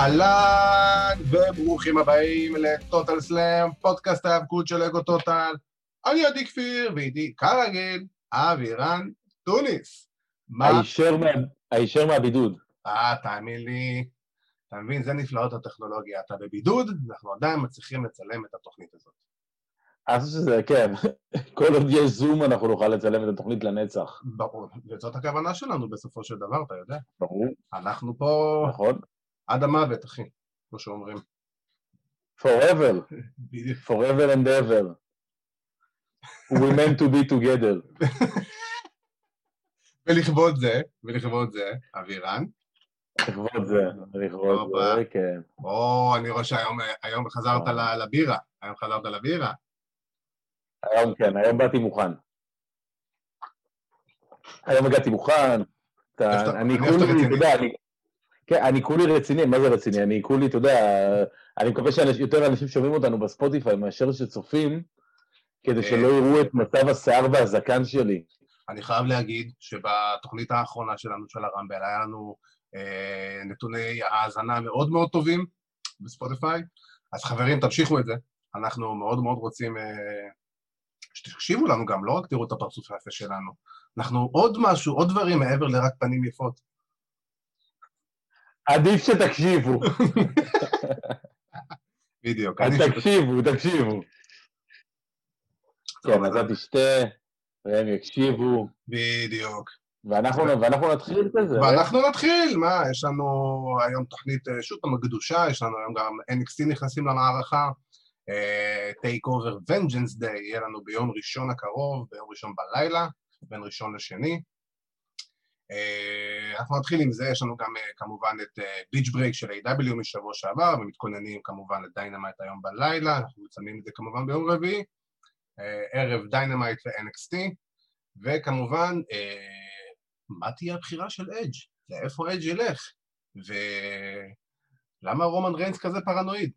אהלן, וברוכים הבאים לטוטל סלאם, פודקאסט ההיאבקות של אגו טוטל. אני עדי כפיר, ואיתי כרגיל, אבירן טוניס. הישר מהבידוד. אה, תאמין לי, אתה מבין, זה נפלאות הטכנולוגיה. אתה בבידוד, אנחנו עדיין מצליחים לצלם את התוכנית הזאת. חושב שזה, כן, כל עוד יש זום אנחנו נוכל לצלם את התוכנית לנצח. ברור, וזאת הכוונה שלנו בסופו של דבר, אתה יודע. ברור. אנחנו פה נכון. עד המוות, אחי, כמו שאומרים. forever, forever and ever. We meant to be together. ולכבוד זה, ולכבוד זה, אבירן, לכבוד זה, לכבוד. זה, כן. או, אני רואה שהיום היום חזרת לבירה, היום חזרת לבירה. היום כן, היום באתי מוכן. היום הגעתי מוכן. אני כולי. אתה יודע, אני... כן, אני כולי רציני, מה זה רציני? אני כולי, אתה יודע, אני מקווה שיותר אנשים שומעים אותנו בספוטיפיי מאשר שצופים, כדי שלא אה. יראו את מצב השיער והזקן שלי. אני חייב להגיד שבתוכנית האחרונה שלנו, של הרמבל, היה לנו אה, נתוני האזנה מאוד מאוד טובים בספוטיפיי, אז חברים, תמשיכו את זה. אנחנו מאוד מאוד רוצים אה, שתקשיבו לנו גם, לא רק תראו את הפרצוף היפה שלנו. אנחנו עוד משהו, עוד דברים מעבר לרק פנים יפות. עדיף שתקשיבו, בדיוק. תקשיבו, תקשיבו. כן, אז את תשתה, והם יקשיבו, בדיוק. ואנחנו ואנחנו נתחיל בזה. ואנחנו נתחיל, מה, יש לנו היום תוכנית, אה, שוב פעם, הקדושה, יש לנו היום גם NXT נכנסים למערכה, TakeOver Vengeance Day, יהיה לנו ביום ראשון הקרוב, ביום ראשון בלילה, בין ראשון לשני. אה, אנחנו נתחיל עם זה, יש לנו גם אה, כמובן את Beach Break של AEW משבוע שעבר, ומתכוננים כמובן ל Dynamite היום בלילה, אנחנו מצלמים את זה כמובן ביום רביעי, אה, ערב Dynamite ו-NXT, וכמובן, אה, מה תהיה הבחירה של אדג'? לאיפה אדג' ילך? ולמה רומן ריינס כזה פרנואיד?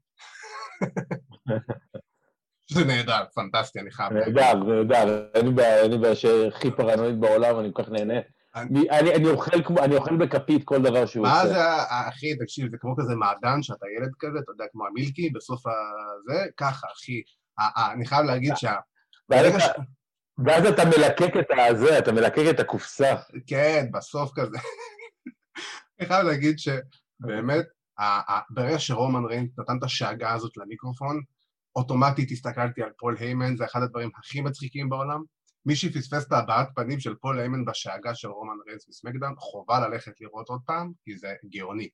זה נהדר, פנטסטי, אני חייב. נהדר, נהדר, אין לי בעיה שהכי פרנואיד בעולם, אני כל כך נהנה. אני- אני- אני אוכל כמו- אני אוכל בכפית כל דבר שהוא מה עושה. זה, ה- אחי, תקשיב, זה כמו כזה מעדן שאתה ילד כזה, אתה יודע, כמו המילקי, בסוף הזה, ככה, אחי. ה- ה- אני חייב להגיד שה... ואז אתה- מלקק את הזה, אתה מלקק את הקופסה. כן, בסוף כזה. אני חייב להגיד שבאמת, ברגע שרומן ריינס נתן את השאגה הזאת למיקרופון, אוטומטית הסתכלתי על פול היימן, זה אחד הדברים הכי מצחיקים בעולם. מי שפספס את הבעת פנים של פול היימן בשאגה של רומן ריינס ב SmackDown, חובה ללכת לראות עוד פעם, כי זה גאוני.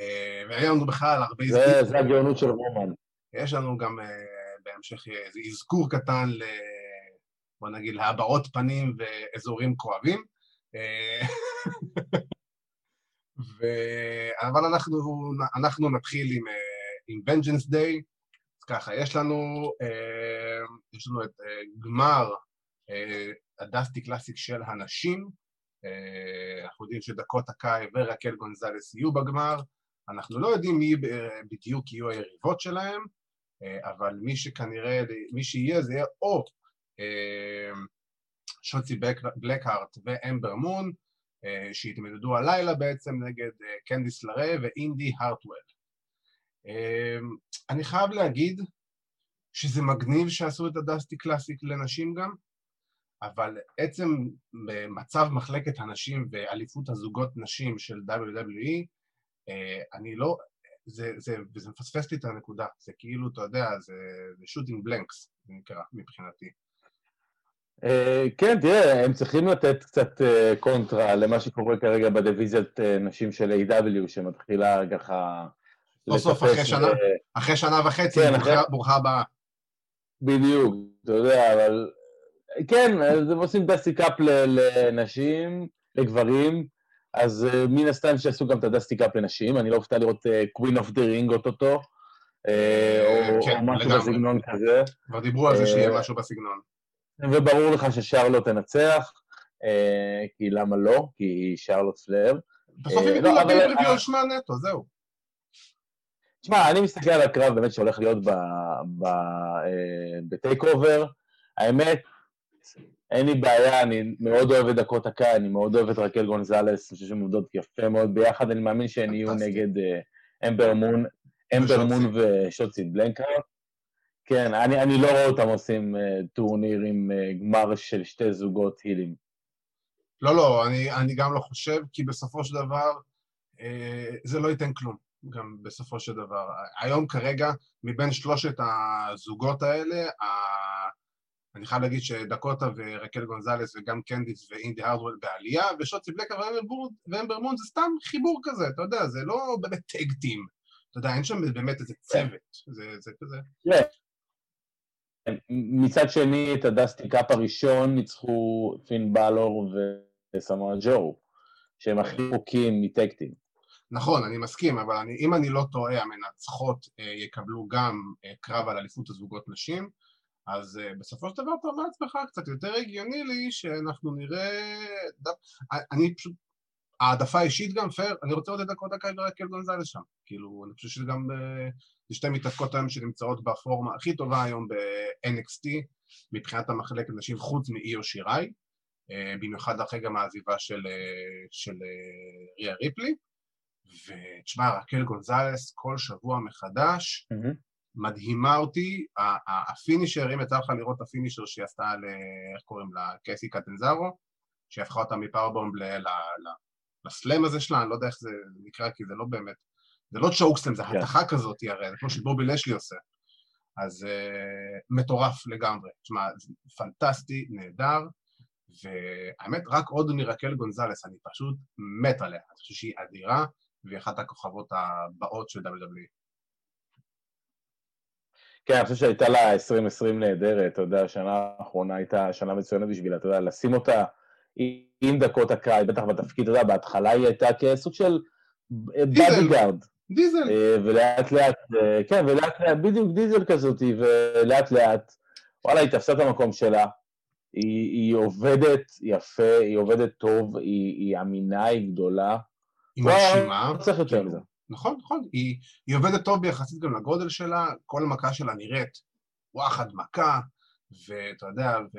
אה, והיה לנו בכלל הרבה זה זה הגאונות של רומן. יש לנו גם uh, בהמשך אה, איזה אזכור קטן ל... בוא נגיד להבעות פנים ואזורים כואבים. אה, ו... אבל אנחנו, אנחנו נתחיל עם, עם Vengeance Day. ככה, יש לנו, uh, יש לנו את uh, גמר uh, הדסטי קלאסיק של הנשים. אנחנו יודעים שדקוטה קאי ורקל גונזלס יהיו בגמר. אנחנו לא יודעים מי בדיוק יהיו היריבות שלהם, אה, אבל מי שכנראה, מי שיהיה זה יהיה או אה, שוצי בלקהארט ואמבר מון, אה, שהתמודדו הלילה בעצם נגד אה, קנדיס לרה ואינדי הרטוול. אה, אני חייב להגיד שזה מגניב שעשו את הדסטי קלאסיק לנשים גם, אבל עצם במצב מחלקת הנשים ואליפות הזוגות נשים של WWE, אה, אני לא, זה, זה, זה מפספס לי את הנקודה, זה כאילו, אתה יודע, זה, זה shooting blanks, זה נקרא, מבחינתי. אה, כן, תראה, הם צריכים לתת קצת אה, קונטרה למה שקורה כרגע בדיוויזיית נשים של A.W. שמתחילה ככה... סוף סוף אחרי שנה. אחרי שנה וחצי, כן, ברוכה, הבאה. בדיוק, אתה יודע, אבל... כן, אז הם עושים דסטי קאפ ל- לנשים, לגברים, אז אה, מן הסתם שיעשו גם את ה Dusty Cup לנשים, אני לא אופתע לראות Queen of the Ring אוטוטו, אה, או כן, או משהו. בסגנון כזה, כבר דיברו על זה שיהיה אה, משהו בסגנון. וברור לך ששרלוט תנצח, כי למה לא? כי היא שרלוט פלייר. בסוף הם לא, לה אבל- pay-per-view על שמה נטו, זהו. תשמע, אני מסתכל על הקרב באמת שהולך להיות אה, ב TakeOver. האמת, אין לי בעיה, אני מאוד אוהב את דקוטה קאי, אני מאוד אוהב את רקל גונזלס, אני חושב שהן עובדות יפה מאוד ביחד, אני מאמין שהן יהיו נגד אמבר מון, אמבר מון ושוצי בלקהארט. כן, אני, אני לא רואה אותם עושים uh, טורניר עם גמר של שתי זוגות heel ים. לא, לא, אני, אני גם לא חושב, כי בסופו של דבר uh, זה לא ייתן כלום, גם בסופו של דבר. היום כרגע, מבין שלושת הזוגות האלה. אני חייב להגיד שדקוטה ורקל גונזלס וגם קנדיס ואינדי הרדוול בעלייה, ושוצי בלקהארט ואמבר מון זה סתם חיבור כזה, אתה יודע, זה לא באמת tag team. אתה יודע, אין שם באמת איזה צוות, זה, זה כזה... כן. מצד שני, את ה Dusty Cup הראשון ניצחו פין בלור וסמואל ג'ו, שהם הכי רחוקים מ tag team. נכון, אני מסכים, אבל אני, אם אני לא טועה, המנצחות אה, יקבלו גם אה, קרב על אליפות הזוגות נשים, אז אה, בסופו של דבר אתה אומר לעצמך, קצת יותר הגיוני לי שאנחנו נראה... דף, אני פשוט... העדפה אישית גם פייר, אני רוצה עוד את דקות הקייבר ורקל גונזלס שם. כאילו, אני חושב שזה גם... אה, זה שתי מתעסקות היום שנמצאות בפורמה הכי טובה היום ב-NXT, מבחינת המחלקת נשים חוץ מאיו שיראי, אה, במיוחד אחרי גם העזיבה של, אה, של ריה ריפלי. ותשמע, רקל גונזלס כל שבוע מחדש, mm-hmm. מדהימה אותי, הפינישר, אם יצא לך לראות את הפינישר שהיא עשתה ל... איך קוראים לה? קייסי קטנזרו, שהפכה אותה מפאורבומב לסלאם הזה שלה, אני לא יודע איך זה נקרא, כי זה לא באמת זה לא צ'וקסלם, זה כן. התכה כזאת, הרי, זה כמו שבובי לשלי עושה. אז uh, מטורף לגמרי. תשמע, פנטסטי, נהדר, והאמת, רק עוד מרקל גונזלס, אני פשוט מת עליה. אני חושב שהיא אדירה, והיא אחת הכוכבות הבאות של WWE. כן, אני חושב שהייתה לה 2020 נהדרת, אתה יודע, השנה האחרונה הייתה שנה מצוינת בשבילה, אתה יודע, לשים אותה עם דקוטה קאי, בטח בתפקיד, אתה יודע, בהתחלה היא הייתה כסוג של bodyguard. דיזל. אה, ולאט לאט, אה, כן, ולאט לאט, בדיוק דיזל כזאת, ולאט לאט, וואלה, היא תפסה את המקום שלה, היא, היא עובדת יפה, היא עובדת טוב, היא, היא אמינה, היא גדולה. היא מרשימה. לא צריך יותר מזה. נכון, נכון, היא, היא עובדת טוב ביחסית גם לגודל שלה, כל המכה שלה נראית וואחד מכה, ואתה יודע, ו...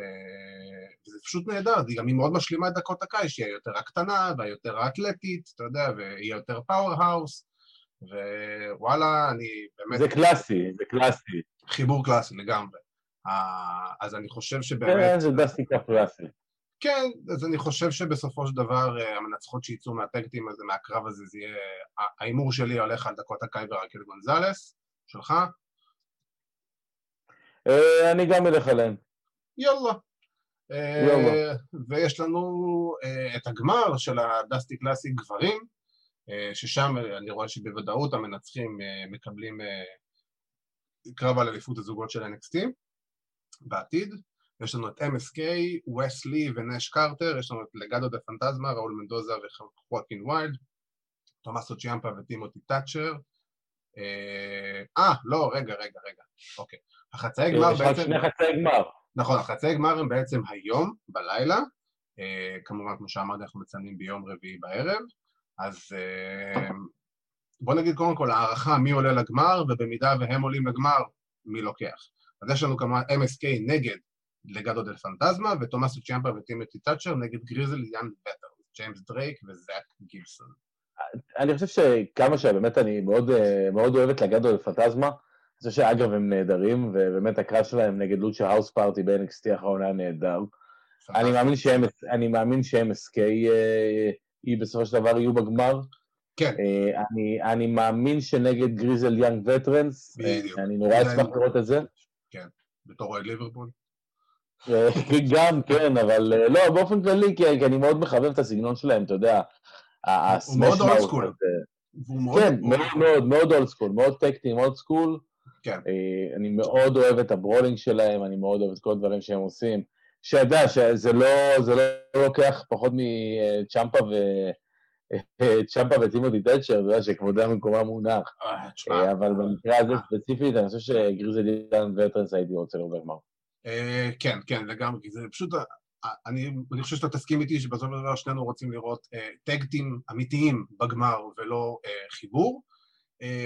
וזה פשוט נהדר, היא גם היא מאוד משלימה את דקוטה קאי, שהיא היותר הקטנה והיותר האתלטית, אתה יודע, והיא יותר powerhouse, ווואלה, אני באמת... זה קלאסי, זה קלאסי. חיבור קלאסי לגמרי. אז אני חושב שבאמת... כן, זה דסטיקה קלאסי. כן, אז אני חושב שבסופו של דבר אה, המנצחות שיצאו מהטקטים הזה, מהקרב הזה, זה יהיה... ההימור שלי הולך על דקות הקאי ורקל גונזלס, שלך? אה, אני גם אלך עליהם. יאללה. יאללה. ויש לנו את הגמר של הדסטי קלאסי גברים, אה, ששם אני רואה שבוודאות המנצחים אה, מקבלים אה, קרב על אליפות הזוגות של NXT בעתיד. יש לנו את MSK, וסלי ונש קרטר, יש לנו את לגדו דה פנטזמה, ראול מנדוזה וחואקין ויילד, תומאסו צ'יאמפה וטימותי תאצ'ר. אה, לא, רגע, רגע, רגע, אוקיי. החצאי גמר בעצם... יש רק שני חצאי גמר. נכון, החצאי גמר הם בעצם היום, בלילה. כמובן, כמו שאמרתי, אנחנו מציינים ביום רביעי בערב. אז אה, בוא נגיד קודם כל הערכה מי עולה לגמר, ובמידה והם עולים לגמר, מי לוקח. אז יש לנו כמובן MSK נגד Legado del Fantasma, ותומאסו צ'יאמפה וטימותי תאצ'ר נגד Grizzled Young Veterans, ג'יימס דרייק וזאק גיבסון. אני חושב שכמה שבאמת אני מאוד, אה, מאוד אוהב את Legado del Fantasma, אני חושב שאגב הם נהדרים, ובאמת הקרב שלהם נגד Lucha House Party ב-NXT האחרון היה נהדר. אני מאמין ש-MSK היא בסופו של דבר יהיו בגמר. כן. Uh, אני, אני מאמין שנגד Grizzled Young Veterans, אני נורא אשמח לראות את זה. כן, בתור אוהד ליברפול. אה, גם, כן, אבל אה, לא, באופן כללי, כי אני מאוד מחבב את הסגנון שלהם, אתה יודע. הוא מאוד old school. כן, מאוד מאוד, מאוד old school, מאוד טקטי, מאוד school. כן. אני מאוד אוהב את ה brawling שלהם, אני מאוד אוהב את כל הדברים שהם עושים. שידע שזה לא, זה לא לוקח פחות מצ'יאמפה ו... צ'יאמפה וטימותי דצ'ר, אתה יודע שכבודם במקומם מונח. אה, אה, אבל במקרה הזה ספציפית, אני חושב ש Grizzled Young Veterans הייתי רוצה לראות בגמר. אה, כן, כן, לגמרי, כי זה פשוט, אני, אני חושב שאתה תסכים איתי שבסופו של דבר שנינו רוצים לראות tag teams אמיתיים בגמר ולא חיבור.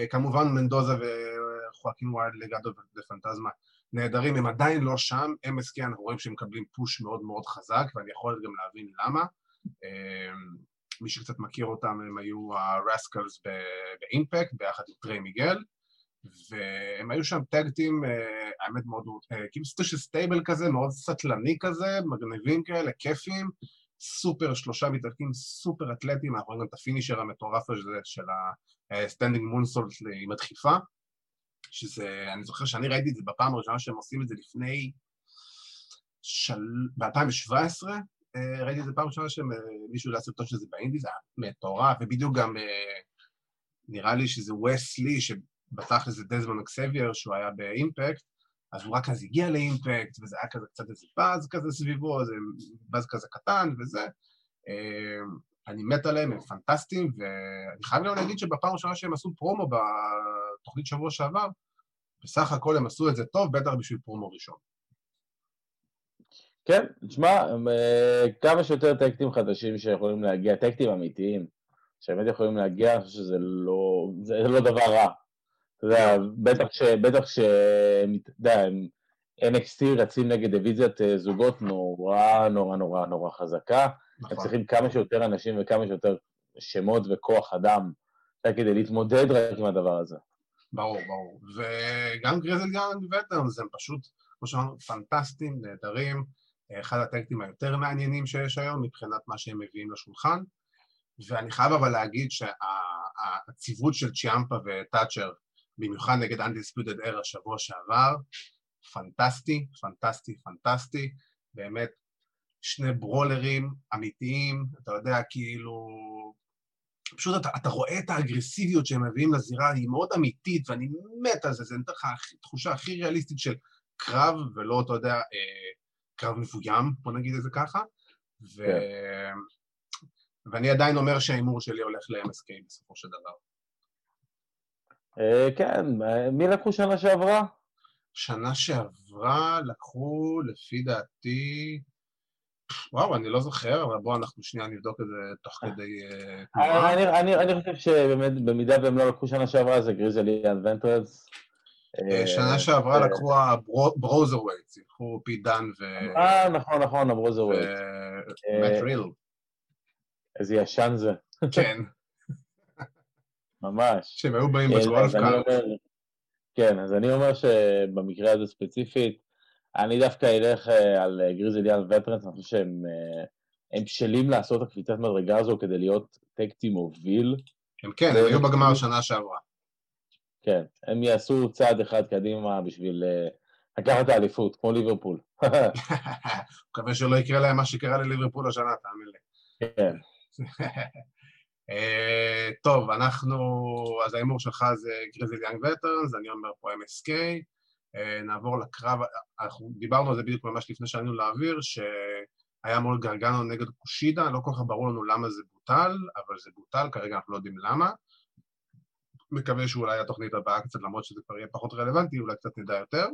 כמובן מנדוזה וחואקין וייד Legado del Fantasma נהדרים, הם עדיין לא שם, MSK אנחנו רואים שהם מקבלים push מאוד מאוד חזק, ואני יכול גם להבין למה. מי שקצת מכיר אותם, הם היו ה Rascalz ב Impact, ביחד עם טריי מיגל, והם היו שם tag team, אה, האמת מאוד, אה, כאילו סטו של stable כזה, מאוד סטלני כזה, מגניבים כאלה, כיפים, סופר, שלושה מתאבקים סופר אתלטיים, אנחנו רואים גם את ה finisher המטורף הזה של ה standing moonsault עם הדחיפה, שזה, אני זוכר שאני ראיתי את זה בפעם הראשונה שהם עושים את זה לפני, של... ב-2017, אה, ראיתי את זה פעם ראשונה שמישהו העלה סרטון של זה באינדי, זה היה מטורף, ובדיוק גם אה, נראה לי שזה ווס לי, שבתכל'ס זה דזמונד אקסבייר, שהוא היה ב Impact, אז הוא רק אז הגיע ל Impact, וזה היה כזה קצת איזה באז כזה סביבו, איזה באז כזה קטן וזה. אה, אני מת עליהם, הם פנטסטיים, ואני חייב גם להגיד שבפעם הראשונה שהם עשו פרומו בתוכנית שבוע שעבר, בסך הכל הם עשו את זה טוב, בטח בשביל פרומו ראשון. כן, תשמע, אה, כמה שיותר טקטים חדשים שיכולים להגיע, טקטים אמיתיים, שבאמת יכולים להגיע, אני חושב שזה לא, זה לא דבר רע. אתה יודע, בטח ש... בטח ש... אתה יודע, NXT רצים נגד דיוויזיית אה, זוגות נורא נורא נורא נורא חזקה. נכון. הם צריכים כמה שיותר אנשים וכמה שיותר שמות וכוח אדם כדי להתמודד רק עם הדבר הזה. ברור, ברור. וגם גריזל גארן וטרנס הם פשוט, כמו שאמרנו, פנטסטיים, נהדרים. אחד הטקטים היותר מעניינים שיש היום מבחינת מה שהם מביאים לשולחן. ואני חייב אבל להגיד שהציוות של צ'יאמפה וטאצ'ר, במיוחד נגד Undisputed Era שבוע שעבר, פנטסטי, פנטסטי, פנטסטי, באמת שני ברולרים אמיתיים, אתה יודע, כאילו... פשוט אתה, אתה רואה את האגרסיביות שהם מביאים לזירה, היא מאוד אמיתית, ואני מת על זה, זה נותן לך תחושה הכי ריאליסטית של קרב, ולא, אתה יודע, אה, קרב מבוים, בוא נגיד את זה ככה. ו... כן. ואני עדיין אומר שההימור שלי הולך ל-MSK בסופו של דבר. אה, כן, מי לקחו שנה שעברה? שנה שעברה לקחו, לפי דעתי, וואו, אני לא זוכר, אבל בואו אנחנו שנייה נבדוק את זה תוך אה. כדי. אני חושב שבאמת, במידה והם לא לקחו שנה שעברה, זה Grizzled Young Veterans. אה, שנה שעברה לקחו ה BroserWeights, לקחו פיט דאן ו... אה, נכון, נכון, ה BroserWeights. ומט איזה ישן זה. כן. ממש. שהם היו באים בגולף קארט. כן, אז אני אומר שבמקרה הזה ספציפית, אני דווקא אלך אה, על אה, גריזליאן וטרנס, אני חושב שהם הם בשלים לעשות את הקפיצת מדרגה הזו כדי להיות טקטי מוביל. הם כן, הם היו בגמר שנה שעברה. כן, הם יעשו צעד אחד קדימה בשביל לקחת את האליפות, כמו ליברפול. מקווה שלא יקרה להם מה שקרה לליברפול השנה, תאמין לי. כן. אה, טוב, אנחנו, אז ההימור שלך זה גריזל יאנג וטרנס, אני אומר פה MSK. אה, נעבור לקרב, אנחנו דיברנו על זה בדיוק ממש לפני שעלינו לאוויר, שהיה מול גרגנו נגד קושידה, לא כל כך ברור לנו למה זה בוטל, אבל זה בוטל, כרגע אנחנו לא יודעים למה. מקווה שאולי התוכנית הבאה קצת, למרות שזה כבר יהיה פחות רלוונטי, אולי קצת נדע יותר.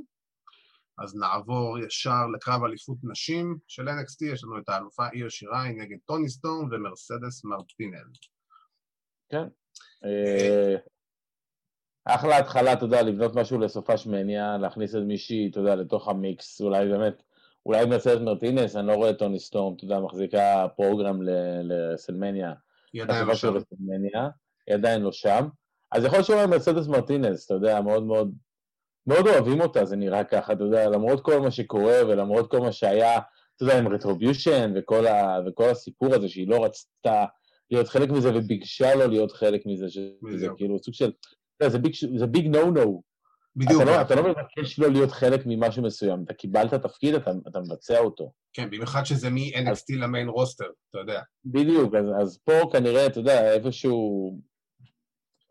אז נעבור ישר לקרב אליפות נשים של NXT, יש לנו את האלופה איר שיראי נגד טוני סטון ומרסדס מרטינל. כן. אה, אחלה התחלה, אתה יודע, לבנות משהו לסופה שמניה, להכניס את מישהי, אתה יודע, לתוך המיקס, אולי באמת, אולי מרסדס מרטינס, אני לא רואה את טוני סטורם, אתה יודע, מחזיקה פרוגרם לסלמניה. היא עדיין לא שם. היא עדיין לא שם. אז יכול להיות שאולי מרסדס מרטינס, אתה יודע, מאוד מאוד, מאוד אוהבים אותה, זה נראה ככה, אתה יודע, למרות כל מה שקורה ולמרות כל מה שהיה, אתה יודע, עם Retribution וכל, ה, וכל הסיפור הזה שהיא לא רצתה להיות חלק מזה וביקשה לו להיות חלק מזה, שזה כאילו סוג של, זה big, זה big no no. בדיוק. אתה לא, אתה לא מבקש לו להיות חלק ממשהו מסוים, אתה קיבלת תפקיד, אתה, אתה מבצע אותו. כן, במיוחד שזה מ-NXT ל main roster, אתה יודע. בדיוק, אז, אז פה כנראה, אתה יודע, איפשהו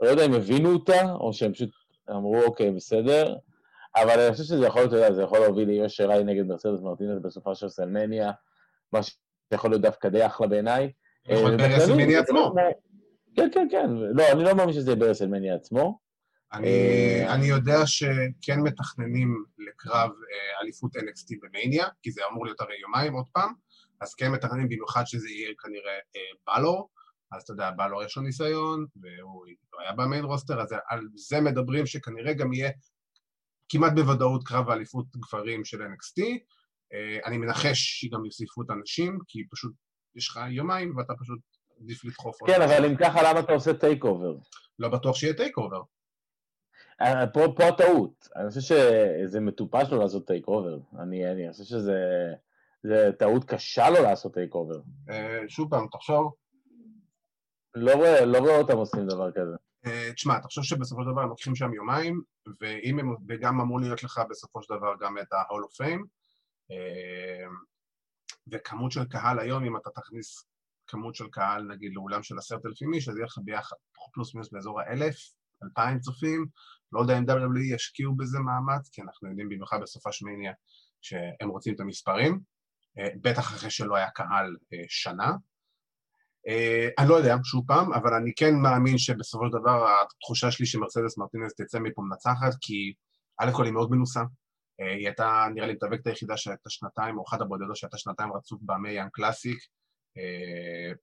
לא יודע אם הבינו אותה, או שהם פשוט אמרו, אוקיי, בסדר, אבל אני חושב שזה יכול אתה יודע, זה יכול להוביל ליושר ראי נגד מרצדס מרטינס בסופה של סלמניה, מה שיכול להיות דווקא די אחלה בעיניי. יכול להיות אה, ברסלמניה עצמו. כן, כן, כן. לא, אני לא מאמין שזה יהיה ברסלמניה עצמו. אה, אני יודע שכן מתכננים לקרב אה, אליפות NXT במניה, כי זה אמור להיות הרי יומיים עוד פעם, אז כן מתכננים במיוחד שזה יהיה כנראה בלור. אז אתה יודע, בלור יש לו ניסיון, והוא היה ב main roster, אז על זה מדברים שכנראה גם יהיה כמעט בוודאות קרב האליפות גברים של NXT. אה, אני מנחש שגם יוסיפו את הנשים, כי פשוט יש לך יומיים ואתה פשוט עדיף לדחוף. כן, אבל אם ככה, למה אתה עושה TakeOver? לא בטוח שיהיה TakeOver. אה, פה, פה הטעות. אני חושב שזה מטופש לא לעשות TakeOver. אני, אני חושב שזה זה טעות קשה לא לעשות TakeOver. אה, שוב פעם, תחשוב. לא רואה, לא רואה אותם עושים דבר כזה. אה, תשמע, תחשוב שבסופו של דבר הם לוקחים שם יומיים, ואם הם, וגם אמור להיות לך בסופו של דבר גם את ה-Hall of Fame, וכמות של קהל היום, אם אתה תכניס כמות של קהל, נגיד, לאולם של עשרת אלפים איש, אז יהיה לך ביחד פלוס מינוס באזור האלף, אלפיים צופים, לא יודע אם WWE ישקיעו בזה מאמץ, כי אנחנו יודעים במיוחד בסופה של מניה שהם רוצים את המספרים, אה, בטח אחרי שלא היה קהל אה, שנה. אה, אני לא יודע, שוב פעם, אבל אני כן מאמין שבסופו של דבר התחושה שלי שמרצדס מרטינס תצא מפה מנצחת, כי א' כל היא מאוד מנוסה, היא הייתה נראה לי מתאבקת היחידה שהייתה שנתיים, או אחת הבודדות שהייתה שנתיים רצוף במי ים קלאסיק,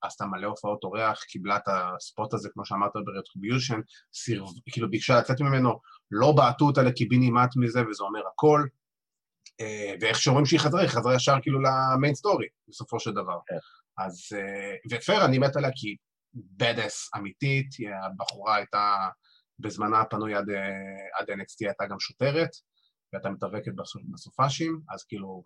עשתה מלא הופעות אורח, קיבלה את הספוט הזה, כמו שאמרת, ברטריביושן, כאילו ביקשה לצאת ממנו, לא בעטו אותה לקיבינימט מזה, וזה אומר הכל. אה, ואיך שרואים שהיא חזרה, היא חזרה ישר כאילו ל main story, בסופו של דבר. כן. אז, אה, ופייר, אני מת עליה כי badass אמיתית, הבחורה הייתה בזמנה הפנוי עד, אה, עד NXT, הייתה גם שוטרת, והייתה מתאבקת בסופ"שים, אז כאילו,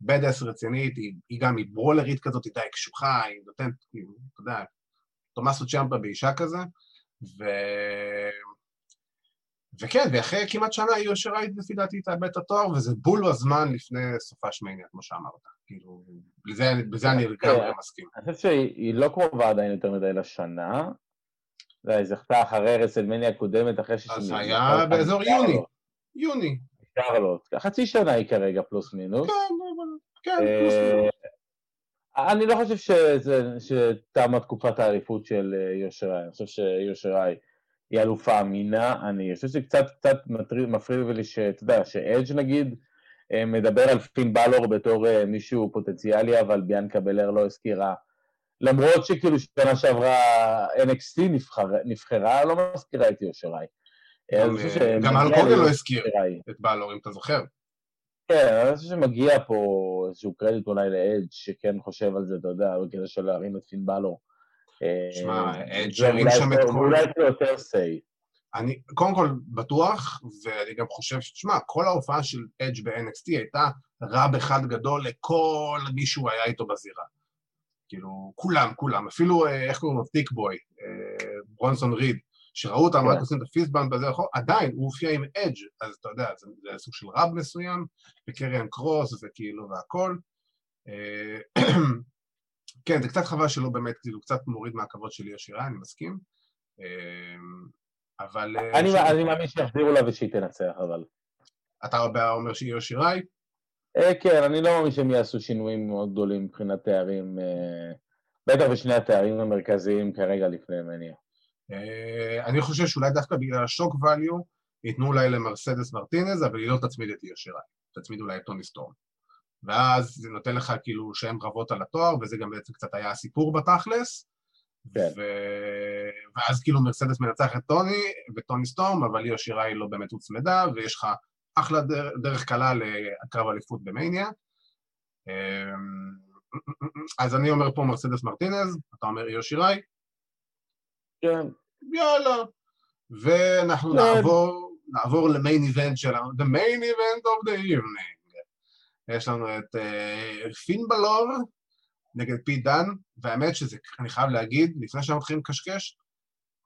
badass רצינית, היא, היא גם, היא ברולרית כזאת, היא די קשוחה, היא נותנת, כאילו, אתה יודע, תומאסו צ'מפה באישה כזה, ו... וכן, ואחרי כמעט שנה היא יושרה לפי דעתי תאבד את התואר, וזה בול הזמן לפני סופה שמניה, כמו שאמרת. כאילו, בזה, בזה אני לגמרי מסכים. אני חושב שהיא לא קרובה עדיין יותר מדי לשנה. היא זכתה אחרי רסלמניה הקודמת, אחרי ש... אז היה באזור יוני. יוני. שרלוט. חצי שנה היא כרגע פלוס מינוס. כן, כן, פלוס אה, מינוס. אני לא חושב שתמה תקופת האליפות של אה, יושרי, אני חושב שיושרי היא אלופה אמינה, אני חושב שקצת קצת מפריע לי שאתה יודע, שאדג' נגיד אה, מדבר על פין בלור בתור מישהו פוטנציאלי, אבל ביאנקה בלר לא הזכירה, למרות שכאילו שנה שעברה NXT נבחר, נבחרה, לא מזכירה את יושרי. גם אל קוגן לא הזכיר את בלור, אם אתה זוכר. כן, אני חושב שמגיע פה איזשהו קרדיט אולי לאדג' שכן חושב על זה, אתה יודע, כדי שלא להרים את פין בלור. שמע, אדג' הרים שם את כל... אולי זה יותר סיי. אני קודם כל בטוח, ואני גם חושב, תשמע, כל ההופעה של אדג' ב-NXT הייתה rub אחד גדול לכל מי שהוא היה איתו בזירה. כאילו, כולם, כולם, אפילו, אה, איך קוראים לו? Thick Boy, אה, ברונסון ריד, שראו אותם רק כן. עושים את ה fist bump בזה, עדיין, הוא הופיע עם אדג', אז אתה יודע, זה, זה סוג של רב מסוים, וקריאן קרוס וכאילו והכל. אה, כן, זה קצת חבל שלא באמת, כאילו, קצת מוריד מהכבוד שלי השירה, אני מסכים. אה, אבל... אה, אני, מאמין שיחזירו לה ושהיא תנצח, אבל... אתה אומר שהיא יושיראי? כן, אני לא מאמין שהם יעשו שינויים מאוד גדולים מבחינת תארים, בטח בשני התארים המרכזיים כרגע לפני מניה. אה, אני חושב שאולי דווקא בגלל השוק value ייתנו אולי למרסדס מרטינז, אבל היא לא תצמיד את ישירה, תצמיד אולי את טוני סטורם. ואז זה נותן לך כאילו שהן רבות על התואר, וזה גם בעצם קצת היה הסיפור בתכלס. כן. ו... ואז כאילו מרסדס מנצח את טוני וטוני סטורם, אבל היא ישירה היא לא באמת הוצמדה, ויש לך אחלה דרך, דרך קלה לקרב אליפות במניה. אמ, אז אני אומר פה מרסדס מרטינז, אתה אומר יושיראי, כן. יאללה. ואנחנו כן. נעבור, נעבור למיין איבנט שלנו, the main event of the evening. יש לנו את uh, פין בלור נגד פי דן, והאמת שזה, אני חייב להגיד, לפני שאנחנו מתחילים לקשקש,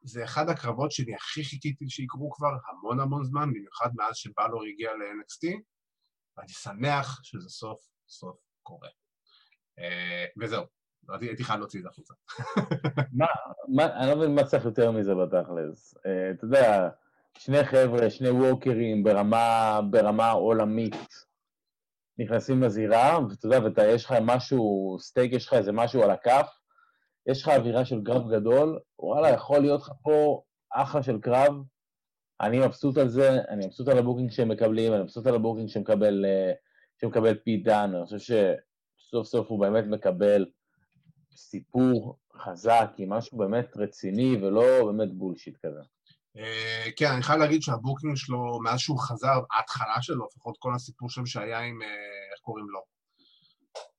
זה אחד הקרבות שאני הכי חיכיתי שיקרו כבר המון המון זמן, במיוחד מאז שבלור הגיע ל-NXT, ואני שמח שזה סוף סוף קורה. Uh, וזהו, הייתי חייב להוציא את זה החוצה. מה, אני לא מבין מה צריך יותר מזה בתכלס. אה, אתה יודע, שני חבר'ה, שני ווקרים ברמה, ברמה עולמית, נכנסים לזירה, ואתה יודע, ואתה, יש לך משהו, סטייק, יש לך איזה משהו על הכף, יש לך אווירה של קרב גדול, וואלה, יכול להיות לך פה אחלה של קרב. אני מבסוט על זה, אני מבסוט על ה booking שהם מקבלים, אני מבסוט על ה booking שמקבל, אה, שמקבל פיט דן, אני חושב שסוף סוף הוא באמת מקבל סיפור חזק עם משהו באמת רציני ולא באמת bullshit כזה. אה, כן, אני חייב להגיד שה booking שלו, מאז שהוא חזר, ההתחלה שלו, לפחות כל הסיפור שם שהיה עם, אה, איך קוראים לו?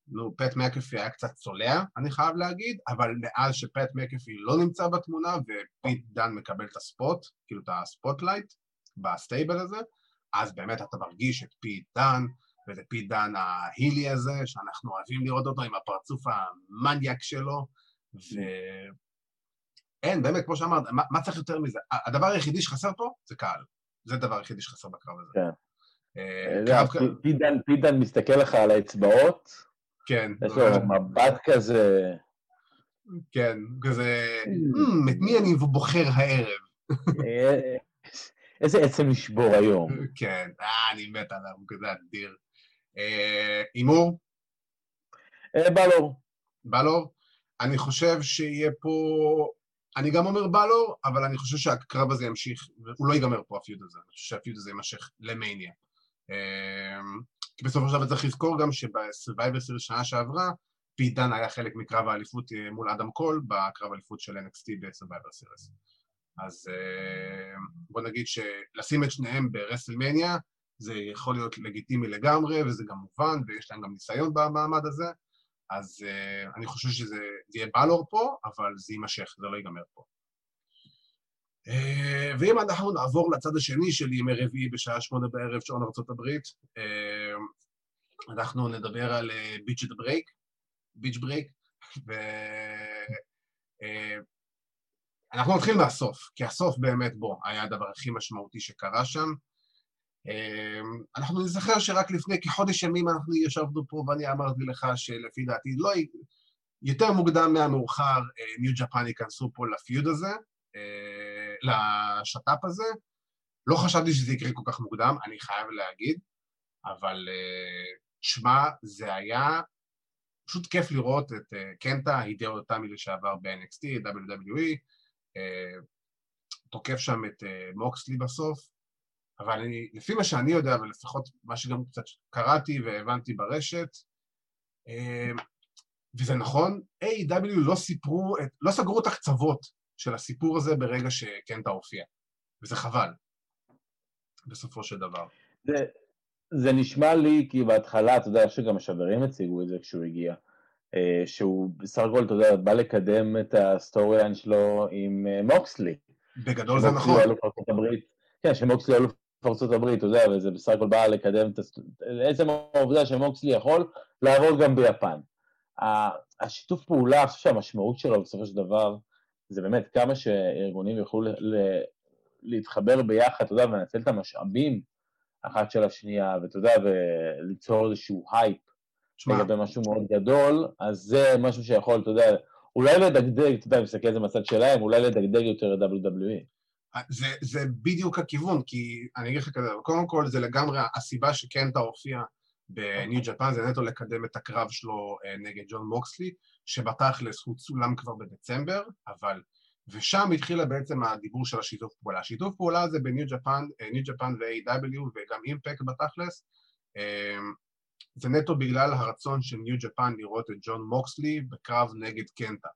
נו, פט מקאפי היה קצת צולע, אני חייב להגיד, אבל מאז שפט מקאפי לא נמצא בתמונה ופיט דן מקבל את ה spot, כאילו את ה spotlight ב stable הזה, אז באמת אתה מרגיש את פיט דן, וזה דן ה heely הזה, שאנחנו אוהבים לראות אותו עם הפרצוף המניאק שלו, ואין, באמת, כמו שאמרת, מה, מה צריך יותר מזה? הדבר היחידי שחסר פה זה קהל. זה הדבר היחידי שחסר בקרב הזה. כן. אה, פיט דן מסתכל לך על האצבעות, כן. יש לו מבט כזה... כן, כזה, hmm, את מי אני בוחר הערב? אה, איזה עצם לשבור היום. כן, אה, אני מת עליו, הוא כזה אדיר. אה, הימור? בלור. בלור? אני חושב שיהיה פה... אני גם אומר בלור, אבל אני חושב שהקרב הזה ימשיך, הוא לא ייגמר פה ה feud הזה, אני חושב שה feud הזה יימשך למניה. כי בסופו של דבר צריך לזכור גם שב Survivor Series שנה שעברה, פיט דן היה חלק מקרב האליפות אה, מול אדם קול, בקרב האליפות של NXT ב Survivor Series. אז אה, בוא נגיד שלשים את שניהם ברסלמניה, זה יכול להיות לגיטימי לגמרי, וזה גם מובן, ויש להם גם ניסיון במעמד הזה, אז uh, אני חושב שזה יהיה בלור פה, אבל זה יימשך, זה לא ייגמר פה. אה, ואם אנחנו נעבור לצד השני של ימי רביעי בשעה שמונה בערב שעון ארה"ב, אה, אנחנו נדבר על Beach Break, Beach Break, ואנחנו נתחיל מהסוף, כי הסוף באמת בו היה הדבר הכי משמעותי שקרה שם. אה, אנחנו נזכר שרק לפני כחודש ימים אנחנו ישבנו פה ואני אמרתי לך שלפי דעתי לא... יותר מוקדם מהמאוחר ניו ג'פן ייכנסו פה לפיוד הזה, לשת"פ הזה. לא חשבתי שזה יקרה כל כך מוקדם, אני חייב להגיד, אבל uh, שמע, זה היה פשוט כיף לראות את קנטה, הידאו תמי לשעבר ב-NXT, WWE, תוקף שם את מוקסלי בסוף, אבל אני, לפי מה שאני יודע, ולפחות מה שגם קצת קראתי והבנתי ברשת, uh, וזה נכון, A.W. לא סיפרו, את, לא סגרו את הקצוות של הסיפור הזה ברגע שקנטה הופיע, וזה חבל, בסופו של דבר. זה, זה נשמע לי, כי בהתחלה, אתה יודע, שגם השדרים הציגו את זה כשהוא הגיע, אה, שהוא בסך הכל, אתה יודע, בא לקדם את ה storyline שלו עם אה, מוקסלי. בגדול זה נכון. כן, שמוקסלי אלוף ארצות הברית, אתה יודע, וזה בסך הכל בא לקדם את... עצם העובדה שמוקסלי יכול לעבוד גם ביפן. השיתוף פעולה, אני חושב שהמשמעות שלו בסופו של דבר, זה באמת כמה שארגונים יוכלו להתחבר ביחד, אתה יודע, ולנצל את המשאבים אחת של השנייה, ואתה יודע, וליצור איזשהו הייפ לגבי משהו מאוד גדול, אז זה משהו שיכול, אתה יודע, אולי לדגדג, אתה יודע, אני מסתכל על זה מהצד שלהם, אולי לדגדג יותר את WWE. זה, זה בדיוק הכיוון, כי אני אגיד לך כזה, קודם כל זה לגמרי הסיבה שקנטה הופיע ב New Japan, זה נטו לקדם את הקרב שלו אה, נגד ג'ון מוקסלי, שבתכלס הוא צולם כבר בדצמבר, אבל... ושם התחילה בעצם הדיבור של השיתוף פעולה. השיתוף פעולה הזה ב New Japan, New Japan ו-AEW וגם Impact בתכלס, אה, זה נטו בגלל הרצון של New Japan לראות את ג'ון מוקסלי בקרב נגד קנטה.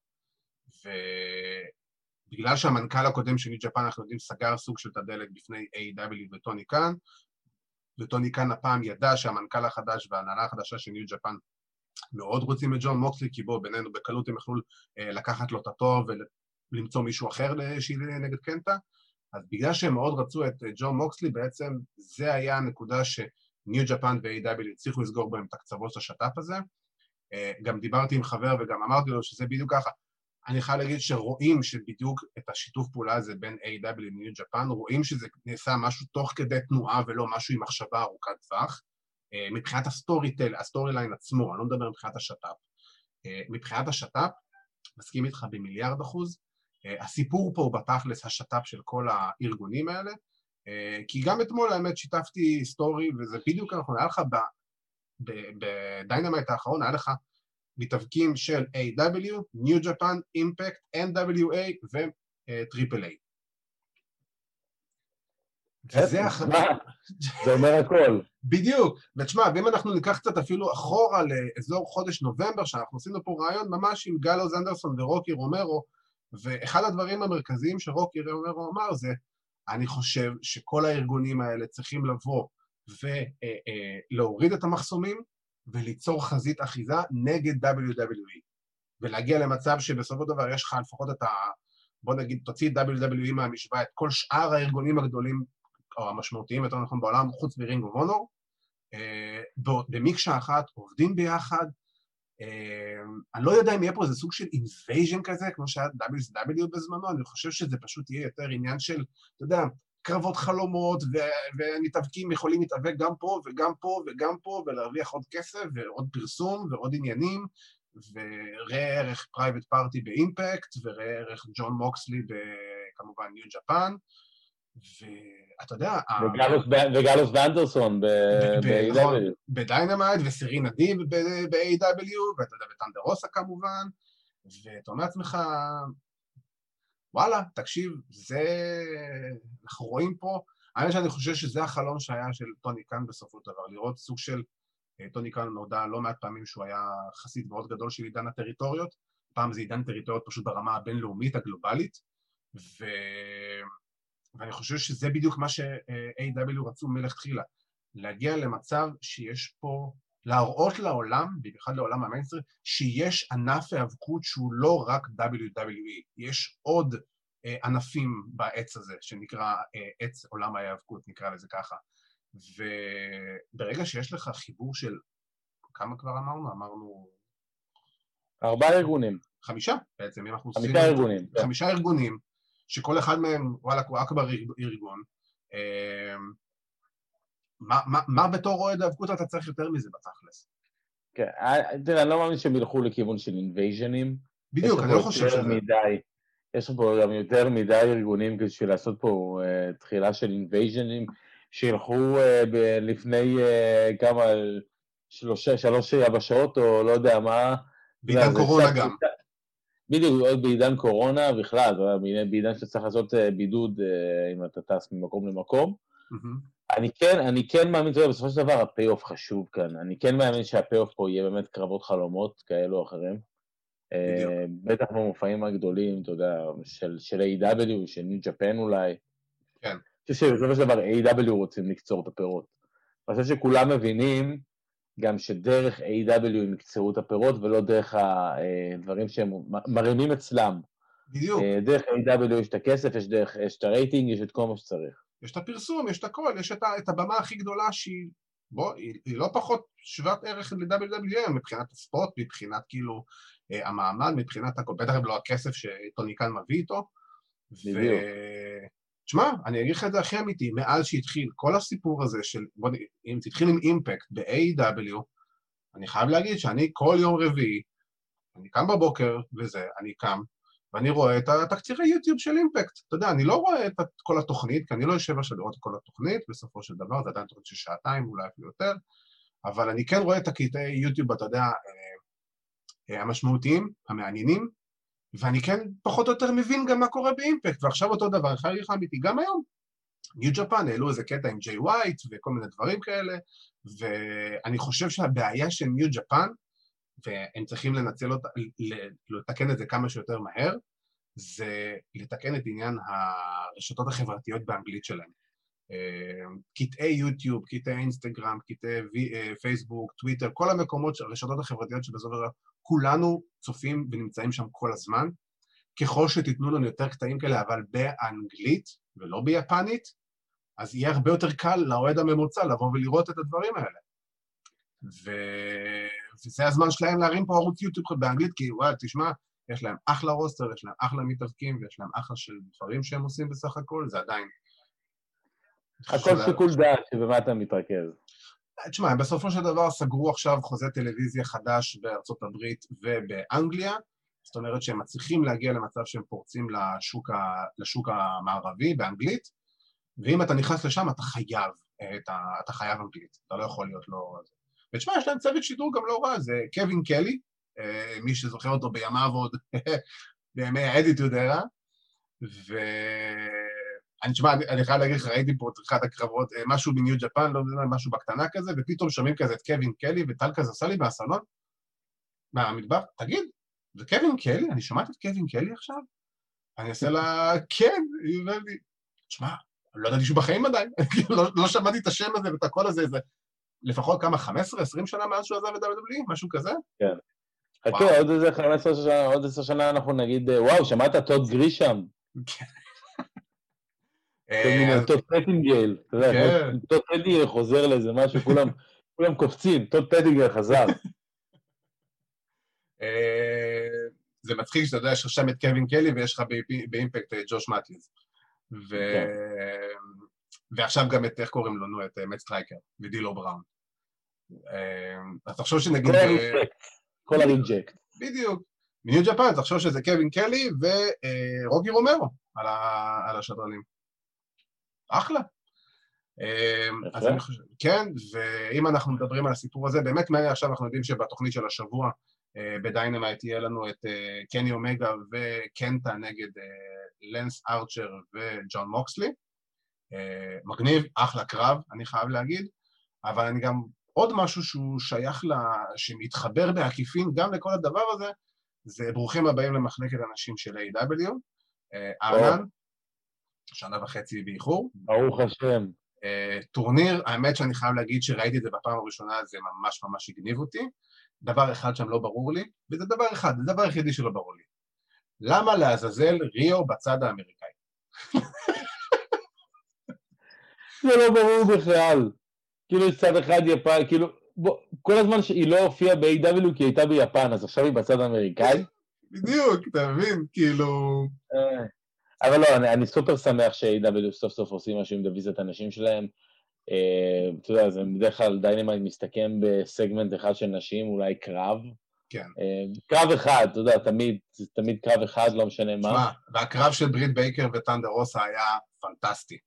ובגלל שהמנכ"ל הקודם של New Japan, אנחנו יודעים, סגר סוג של את הדלת בפני AEW וטוני קאן, וטוני קאן הפעם ידע שהמנכ"ל החדש וההנהלה החדשה של New Japan מאוד רוצים את ג'ון מוקסלי, כי בוא, בינינו בקלות הם יכלו אה, לקחת לו את התואר ולמצוא מישהו אחר שיהיה נגד קנטה. אז בגלל שהם מאוד רצו את אה, ג'ון מוקסלי, בעצם זה היה הנקודה שניו ג'פן ו-AW הצליחו לסגור בהם את הקצוות השת"פ הזה. אה, גם דיברתי עם חבר וגם אמרתי לו שזה בדיוק ככה. אני חייב להגיד שרואים שבדיוק את השיתוף פעולה הזה בין A.W. לניו ג'פן, רואים שזה נעשה משהו תוך כדי תנועה ולא משהו עם מחשבה ארוכת טווח. אה, מבחינת ה story tell, ה storyline עצמו, אני לא מדבר מבחינת השת"פ. אה, מבחינת השת"פ, מסכים איתך במיליארד אחוז, אה, הסיפור פה הוא בתכלס השת"פ של כל הארגונים האלה, כי גם אתמול האמת שיתפתי סטורי, וזה בדיוק נכון, היה לך ב Dynamite האחרון, היה לך מתאבקים של AEW, New Japan, Impact, NWA ו-AAA. החבר... זה אומר הכל. בדיוק. ותשמע, ואם אנחנו ניקח קצת אפילו אחורה לאזור חודש נובמבר, שאנחנו עשינו פה רעיון ממש עם גלו זנדרסון ורוקי רומרו, ואחד הדברים המרכזיים שרוקי רומרו אמר זה, אני חושב שכל הארגונים האלה צריכים לבוא ולהוריד את המחסומים וליצור חזית אחיזה נגד WWE. ולהגיע למצב שבסופו של דבר יש לך לפחות את ה... בוא נגיד, תוציא את WWE מהמשוואה, את כל שאר הארגונים הגדולים, או המשמעותיים יותר נכון בעולם, חוץ מ Ring of Honor, אה, במקשה אחת, עובדים ביחד. אה, אני לא יודע אם יהיה פה איזה סוג של invasion כזה, כמו שהיה WCW בזמנו, אני חושב שזה פשוט יהיה יותר עניין של, אתה יודע, קרבות חלומות, ומתאבקים יכולים להתאבק גם פה וגם פה וגם פה, ולהרוויח עוד כסף ועוד פרסום ועוד עניינים, וראה ערך Private Party ב Impact, וראה ערך ג'ון מוקסלי כמובן New Japan, ואתה יודע... וגלוס ואנדרסון ב-AEW. נכון, ב Dynamite, וסירינה דיב ב-AEW, ואתה יודע, ת'אנדר רוסה כמובן, ואתה אומר לעצמך, וואלה, תקשיב, זה... אנחנו רואים פה, האמת שאני חושב שזה החלום שהיה של טוני קאן בסופו של דבר, לראות סוג של אה, טוני קאן נודע לא מעט פעמים שהוא היה חסיד מאוד גדול של עידן הטריטוריות, פעם זה עידן טריטוריות פשוט ברמה הבינלאומית, הגלובלית, ו... ואני חושב שזה בדיוק מה ש-AEW רצו מלכתחילה, להגיע למצב שיש פה, להראות לעולם, במיוחד לעולם המיינסטרים, שיש ענף היאבקות שהוא לא רק WWE, יש עוד אה, ענפים בעץ הזה, שנקרא אה, עץ עולם ההיאבקות, נקרא לזה ככה. וברגע שיש לך חיבור של, כמה כבר אמרנו? אמרנו... ארבעה ארגונים. חמישה בעצם, אם אנחנו עושים... חמישה ארגונים. כן. חמישה ארגונים, שכל אחד מהם, וואלה, הוא אכבר ארגון. אמ, מה, מה, מה בתור אוהד האבקות אתה צריך יותר מזה בתכלס? כן, אה, תראה, אני לא מאמין שהם ילכו לכיוון של אינבייז'נים. בדיוק, אני לא חושב שזה... מדי, יש פה גם יותר מדי ארגונים בשביל לעשות פה uh, תחילה של אינבייז'נים. שילכו אה, ב- לפני אה, כמה, שלושה, שלוש יבשות או לא יודע מה. בעידן קורונה גם. בדיוק, עוד בעידן קורונה בכלל, בעידן שצריך לעשות בידוד אם אתה טס ממקום למקום. אני כן, אני כן מאמין, אתה יודע, בסופו של דבר ה payoff חשוב כאן. אני כן מאמין שה payoff פה יהיה באמת קרבות חלומות כאלו או אחרים. בטח במופעים הגדולים, אתה יודע, של, של AEW, של New Japan אולי. כן. חושב שבסופו של דבר A.W רוצים לקצור את הפירות. אני חושב שכולם מבינים גם שדרך A.W הם יקצרו את הפירות ולא דרך הדברים שהם מרימים אצלם. בדיוק. אה, דרך A.W יש את הכסף, יש, דרך, יש את הרייטינג, יש את כל מה שצריך. יש את הפרסום, יש את הכל, יש את, את הבמה הכי גדולה שהיא, בוא, היא, היא לא פחות שוות ערך ל-WWM מבחינת הספורט, מבחינת כאילו אה, המעמד, מבחינת הכל, בטח לא הכסף שטוני קאן מביא איתו. בדיוק. ו... תשמע, אני אגיד לך את זה הכי אמיתי, מאז שהתחיל כל הסיפור הזה של, בוא נגיד, אם זה התחיל עם אימפקט ב-AW, אני חייב להגיד שאני כל יום רביעי, אני קם בבוקר וזה, אני קם, ואני רואה את התקצירי יוטיוב של אימפקט. אתה יודע, אני לא רואה את כל התוכנית, כי אני לא יושב עכשיו לראות את כל התוכנית, בסופו של דבר, זה עדיין תוכנית של שעתיים, אולי אפילו יותר, אבל אני כן רואה את הקטעי יוטיוב, אתה יודע, אה, אה, המשמעותיים, המעניינים, ואני כן פחות או יותר מבין גם מה קורה ב Impact, ועכשיו אותו דבר, אני חייב אמיתי, גם היום. New Japan העלו איזה קטע עם ג'יי ווייט וכל מיני דברים כאלה, ואני חושב שהבעיה של New Japan, והם צריכים לנצל אותה, לתקן את זה כמה שיותר מהר, זה לתקן את עניין הרשתות החברתיות באנגלית שלהם. קטעי יוטיוב, קטעי אינסטגרם, קטעי אה, פייסבוק, טוויטר, כל המקומות, הרשתות החברתיות שבסופו של דבר כולנו צופים ונמצאים שם כל הזמן. ככל שתיתנו לנו יותר קטעים כאלה, אבל באנגלית ולא ביפנית, אז יהיה הרבה יותר קל לאוהד הממוצע לבוא ולראות את הדברים האלה. ו... וזה הזמן שלהם להרים פה ערוץ יוטיוב באנגלית, כי וואי, תשמע, יש להם אחלה רוסטר, יש להם אחלה מתאבקים, ויש להם אחלה של דברים שהם עושים בסך הכל, זה עדיין... הכל שיקול דעת שבמה אתה מתרכז. תשמע, הם בסופו של דבר סגרו עכשיו חוזה טלוויזיה חדש בארצות הברית ובאנגליה, זאת אומרת שהם מצליחים להגיע למצב שהם פורצים לשוק, ה, לשוק המערבי באנגלית, ואם אתה נכנס לשם אתה חייב, אתה, אתה חייב אנגלית, אתה לא יכול להיות לא... ותשמע, יש להם צוות שידור גם לא רע, זה קווין קלי, אה, מי שזוכר אותו בימיו עוד, בימי האדיטוד ארה, ו... אני תשמע, אני חייב להגיד לך, ראיתי פה את אחד הקרבות, אה, משהו בניו ג'פן, לא יודע, משהו בקטנה כזה, ופתאום שומעים כזה את קווין קלי וטל כזה עשה לי מהסלון, מהמטבח, תגיד, זה קווין קלי? אני שמעתי את קווין קלי עכשיו? אני אעשה לה, כן, היא אומרת לי, תשמע, לא ידעתי שהוא בחיים עדיין, לא, לא שמעתי את השם הזה ואת הקול הזה, זה לפחות כמה, 15-20 שנה מאז שהוא עזב את WWE, משהו כזה? כן. חכה, עוד איזה 15 שנה, עוד 10 שנה אנחנו נגיד, אה, וואו, שמעת טוד גרישם? כן. אה, טוד פטנגיל. טוד פטנגיל חוזר לאיזה משהו, כולם קופצים, טוד פטנגיל חזר. אה, זה מצחיק שאתה יודע, יש לך שם את קווין קלי ויש לך ב Impact ג'וש מתיוס. ועכשיו גם את, איך קוראים לו, נו, את מאט סטרייקר ודילו בראון. אז תחשוב שנגיד... כל ה reject. בדיוק. מ New Japan, תחשוב שזה קווין קלי ורוקי רומרו על השדרנים. אחלה. אז אני חושב, כן, ואם אנחנו מדברים על הסיפור הזה, באמת מהר עכשיו אנחנו יודעים שבתוכנית של השבוע ב Dynamite יהיה לנו את קני אומגה וקנטה נגד לנס ארצ'ר וג'ון מוקסלי. מגניב, אחלה קרב, אני חייב להגיד, אבל אני גם עוד משהו שהוא שייך, ל... שמתחבר בעקיפין גם לכל הדבר הזה, זה ברוכים הבאים למחלקת הנשים של A.W. ארנן, שנה וחצי באיחור. ברוך השם. Uh, טורניר, האמת שאני חייב להגיד שראיתי את זה בפעם הראשונה, זה ממש ממש הגניב אותי. דבר אחד שם לא ברור לי, וזה דבר אחד, זה דבר היחידי שלא ברור לי. למה לעזאזל ריו בצד האמריקאי? זה לא ברור בכלל. כאילו יש צד אחד יפן, כאילו, בוא, כל הזמן שהיא לא הופיעה ב-AEW כי היא הייתה ביפן, אז עכשיו היא בצד האמריקאי? בדיוק, אתה מבין? כאילו... אה, אבל לא, אני, אני סופר שמח ש-AEW סוף סוף עושים משהו עם דיוויזיית הנשים שלהם. אה, אתה יודע, זה בדרך כלל Dynamite מסתכם בסגמנט אחד של נשים, אולי קרב. כן. אה, קרב אחד, אתה יודע, תמיד, תמיד קרב אחד, לא משנה מה. תשמע, והקרב של ברית בייקר ות'אנדר רוסה היה פנטסטי.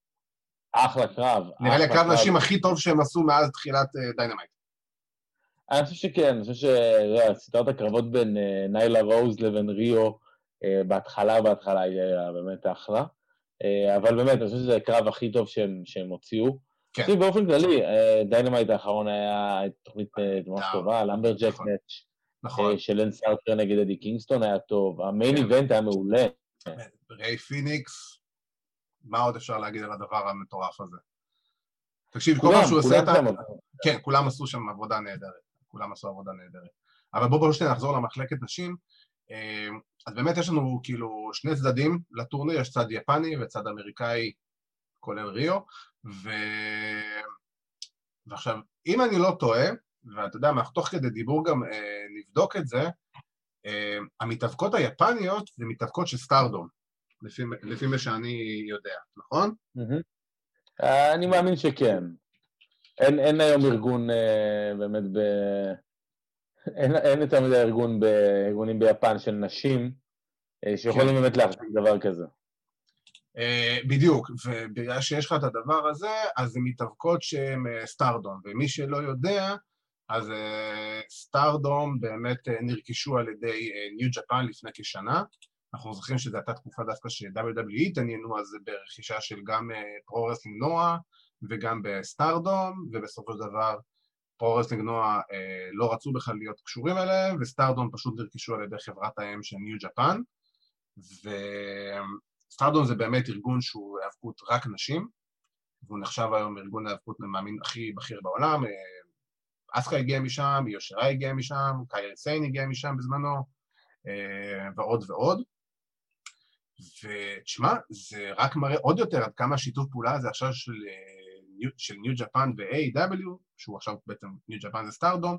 אחלה קרב. נראה לי הקרב נשים הכי טוב שהם עשו מאז תחילת Dynamite. אני חושב שכן, אני חושב שסדרת הקרבות בין ניילה רוז לבין ריהו, בהתחלה, בהתחלה היה באמת אחלה. אבל באמת, אני חושב שזה הקרב הכי טוב שהם, שהם הוציאו. כן. חושב באופן כללי, Dynamite האחרון היה תוכנית ממש טובה, lumberjack נכון. match. נכון. של לאנס ארצ'ר נגד אדי קינגסטון היה טוב, ה main event כן. היה מעולה. ריי פיניקס, מה עוד אפשר להגיד על הדבר המטורף הזה? תקשיב, כל פעם שהוא עושה את ה... כן, כולם עשו שם עבודה נהדרת. כולם עשו עבודה נהדרת. אבל בואו בואו שנייה נחזור למחלקת נשים. אה, אז באמת יש לנו כאילו שני צדדים לטורניר, יש צד יפני וצד אמריקאי, כולל ריהו, ו... ועכשיו, אם אני לא טועה, ואתה יודע, אנחנו תוך כדי דיבור גם אה, נבדוק את זה, אה, המתאבקות היפניות זה מתאבקות של סטארדום. לפי, לפי מה שאני יודע, נכון? אני מאמין שכן. אין, אין היום ארגון אה, באמת ב... אין, אין יותר מדי ארגון בארגונים ביפן של נשים אה, שיכולים כן. באמת להחזיק דבר כזה. אה, בדיוק, ובגלל שיש לך את הדבר הזה, אז זה מתאבקות שהן אה, Stardom, ומי שלא יודע, אז Stardom אה, באמת אה, נרכשו על ידי ניו uh, ג'פן לפני כשנה, אנחנו זוכרים שזו הייתה תקופה דווקא ש-WWE התעניינו אז ברכישה של גם Pro Wrestling Noah וגם ב Stardom, ובסופו של דבר Pro Wrestling Noah אה, לא רצו בכלל להיות קשורים אליהם, ו Stardom פשוט נרכשו על ידי חברת האם של New Japan, וסטארדום זה באמת ארגון שהוא היאבקות רק נשים, והוא נחשב היום ארגון ההיאבקות למאמין הכי בכיר בעולם, אה, אסקה הגיע משם, יושרה הגיע משם, קאיר סיין הגיע משם בזמנו, אה, ועוד ועוד. ותשמע, זה רק מראה עוד יותר עד כמה השיתוף פעולה הזה עכשיו של, אה, של ניו ג'פן ו-AW, שהוא עכשיו בעצם ניו ג'פן זה סטארדום,